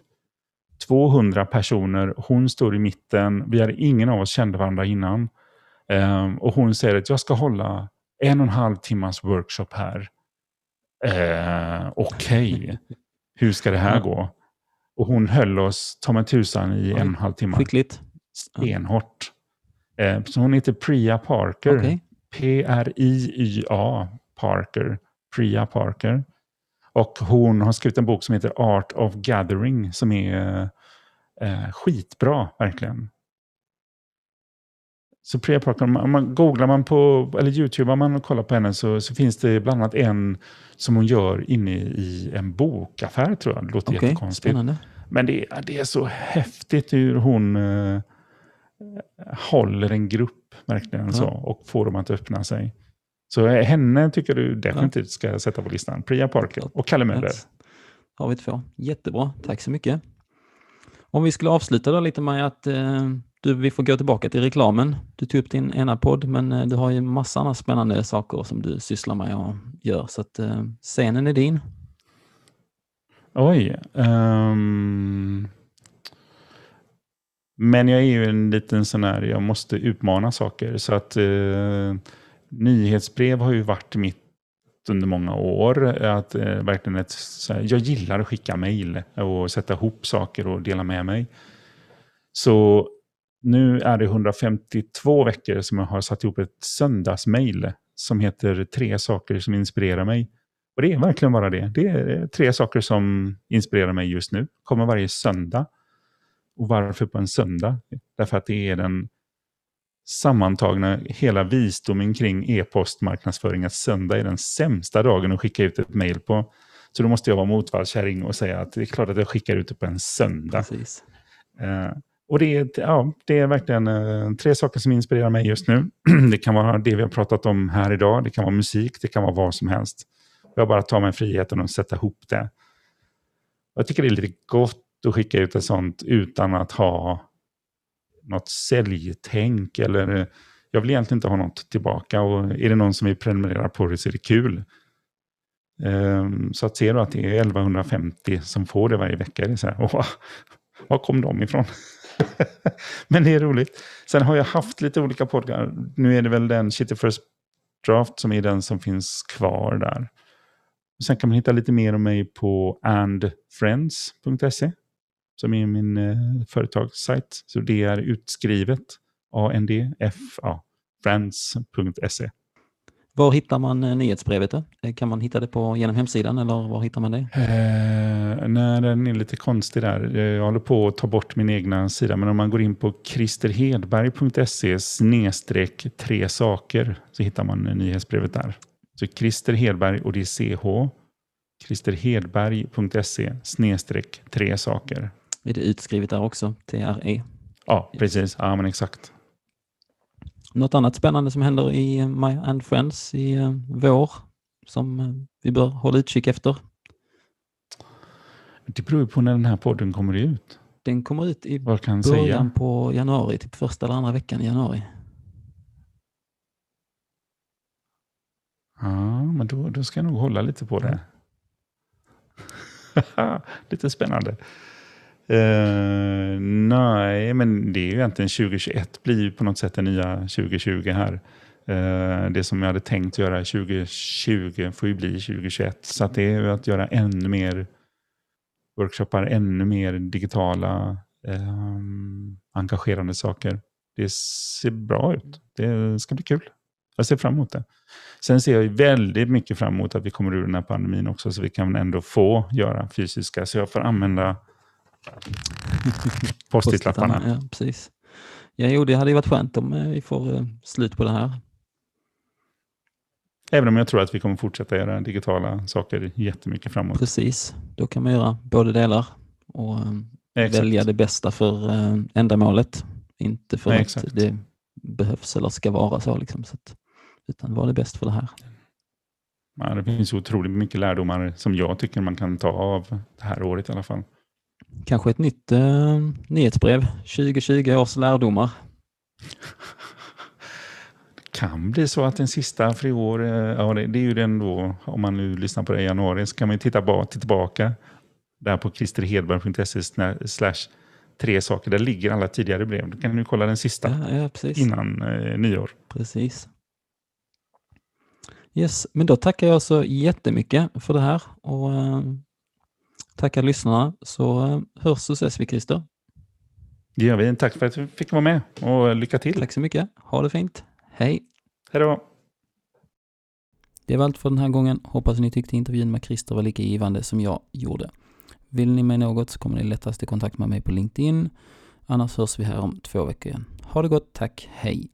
200 personer, hon står i mitten, vi hade ingen av oss kände varandra innan. Um, och hon säger att jag ska hålla en och en halv timmas workshop här. Uh, Okej, okay. hur ska det här gå? Och hon höll oss, ta mig tusan, i en och en halv timme. Skickligt. Stenhårt. Eh, så hon heter Priya Parker. Okay. P-R-I-Y-A Parker. Priya Parker. Och hon har skrivit en bok som heter Art of Gathering som är eh, skitbra, verkligen. Så Priya Parker, om man, googlar man på, eller youtubar man och kollar på henne så, så finns det bland annat en som hon gör inne i en bokaffär tror jag. Det låter okay, jättekonstigt. Spännande. Men det, det är så häftigt hur hon uh, håller en grupp verkligen ja. så, och får dem att öppna sig. Så henne tycker du definitivt ska sätta på listan. Priya Parker och Kalle Möller. Har vi två. Jättebra, tack så mycket. Om vi skulle avsluta då lite med att eh, du, vi får gå tillbaka till reklamen. Du tog upp din ena podd, men eh, du har ju massa andra spännande saker som du sysslar med och gör, så att eh, scenen är din. Oj. Um... Men jag är ju en liten sån här, jag måste utmana saker. Så att eh, nyhetsbrev har ju varit mitt under många år. Att, eh, verkligen ett, här, jag gillar att skicka mejl och sätta ihop saker och dela med mig. Så nu är det 152 veckor som jag har satt ihop ett söndagsmejl som heter Tre saker som inspirerar mig. Och det är verkligen bara det. Det är eh, tre saker som inspirerar mig just nu. Kommer varje söndag. Och varför på en söndag? Därför att det är den sammantagna hela visdomen kring e-postmarknadsföring att söndag är den sämsta dagen att skicka ut ett mejl på. Så då måste jag vara motvallskärring och säga att det är klart att jag skickar ut det på en söndag. Eh, och det är, ja, det är verkligen eh, tre saker som inspirerar mig just nu. det kan vara det vi har pratat om här idag, det kan vara musik, det kan vara vad som helst. Jag bara tar mig friheten att sätta ihop det. Jag tycker det är lite gott att skicka ut ett sånt utan att ha något säljtänk eller jag vill egentligen inte ha något tillbaka och är det någon som vill prenumerera på det så är det kul. Um, så att ser du att det är 1150 som får det varje vecka, det är så här, åh, var kom de ifrån? Men det är roligt. Sen har jag haft lite olika poddar. Nu är det väl den Shitty First Draft som är den som finns kvar där. Sen kan man hitta lite mer om mig på andfriends.se som är min eh, företagssajt. Så det är utskrivet A-N-D-F, ja, friends.se. Var hittar man eh, nyhetsbrevet då? Eh, kan man hitta det på, genom hemsidan eller var hittar man det? Eh, nej, den är lite konstig där. Eh, jag håller på att ta bort min egna sida, men om man går in på christerhedberg.se snedstreck tre saker så hittar man nyhetsbrevet där. Så Christer Hedberg och det är CH. Christerhedberg.se snedstreck tre saker. Är det utskrivet där också? TRE? Ja, precis. Ja, men exakt. Något annat spännande som händer i eh, My and Friends i uh, vår som uh, vi bör hålla utkik efter? Det beror på när den här podden kommer ut. Den kommer ut i början säga? på januari, typ första eller andra veckan i januari. Ja, men då, då ska jag nog hålla lite på det. lite spännande. Uh, nej, men det är ju egentligen 2021 blir ju på något sätt det nya 2020 här. Uh, det som jag hade tänkt göra 2020 får ju bli 2021. Så att det är att göra ännu mer workshoppar, ännu mer digitala, uh, engagerande saker. Det ser bra ut. Det ska bli kul. Jag ser fram emot det. Sen ser jag väldigt mycket fram emot att vi kommer ur den här pandemin också, så vi kan ändå få göra fysiska. Så jag får använda Post-it-lapparna. Ja, precis. Ja, jo, det hade ju varit skönt om eh, vi får eh, slut på det här. Även om jag tror att vi kommer fortsätta göra digitala saker jättemycket framåt. Precis, då kan man göra både delar och eh, välja det bästa för ändamålet. Inte för Nej, att det behövs eller ska vara så, liksom, så att, utan vad är bäst för det här. Ja, det finns otroligt mycket lärdomar som jag tycker man kan ta av det här året i alla fall. Kanske ett nytt eh, nyhetsbrev, 2020 års lärdomar. Det kan bli så att den sista för i år, eh, ja, det, det, är ju den då, om man nu lyssnar på det i januari, så kan man titta, ba, tillbaka där på christerhedberg.se slash tre saker. Där ligger alla tidigare brev. Då kan du kolla den sista ja, ja, innan eh, nyår. Precis. Yes, men då tackar jag så jättemycket för det här och eh, tackar lyssnarna så eh, hörs och ses vi Christer. Det gör vi. Tack för att du fick vara med och lycka till. Tack så mycket. Ha det fint. Hej. Hej då. Det var allt för den här gången. Hoppas ni tyckte intervjun med Christer var lika givande som jag gjorde. Vill ni med något så kommer ni lättast i kontakt med mig på LinkedIn. Annars hörs vi här om två veckor igen. Ha det gott, tack, hej!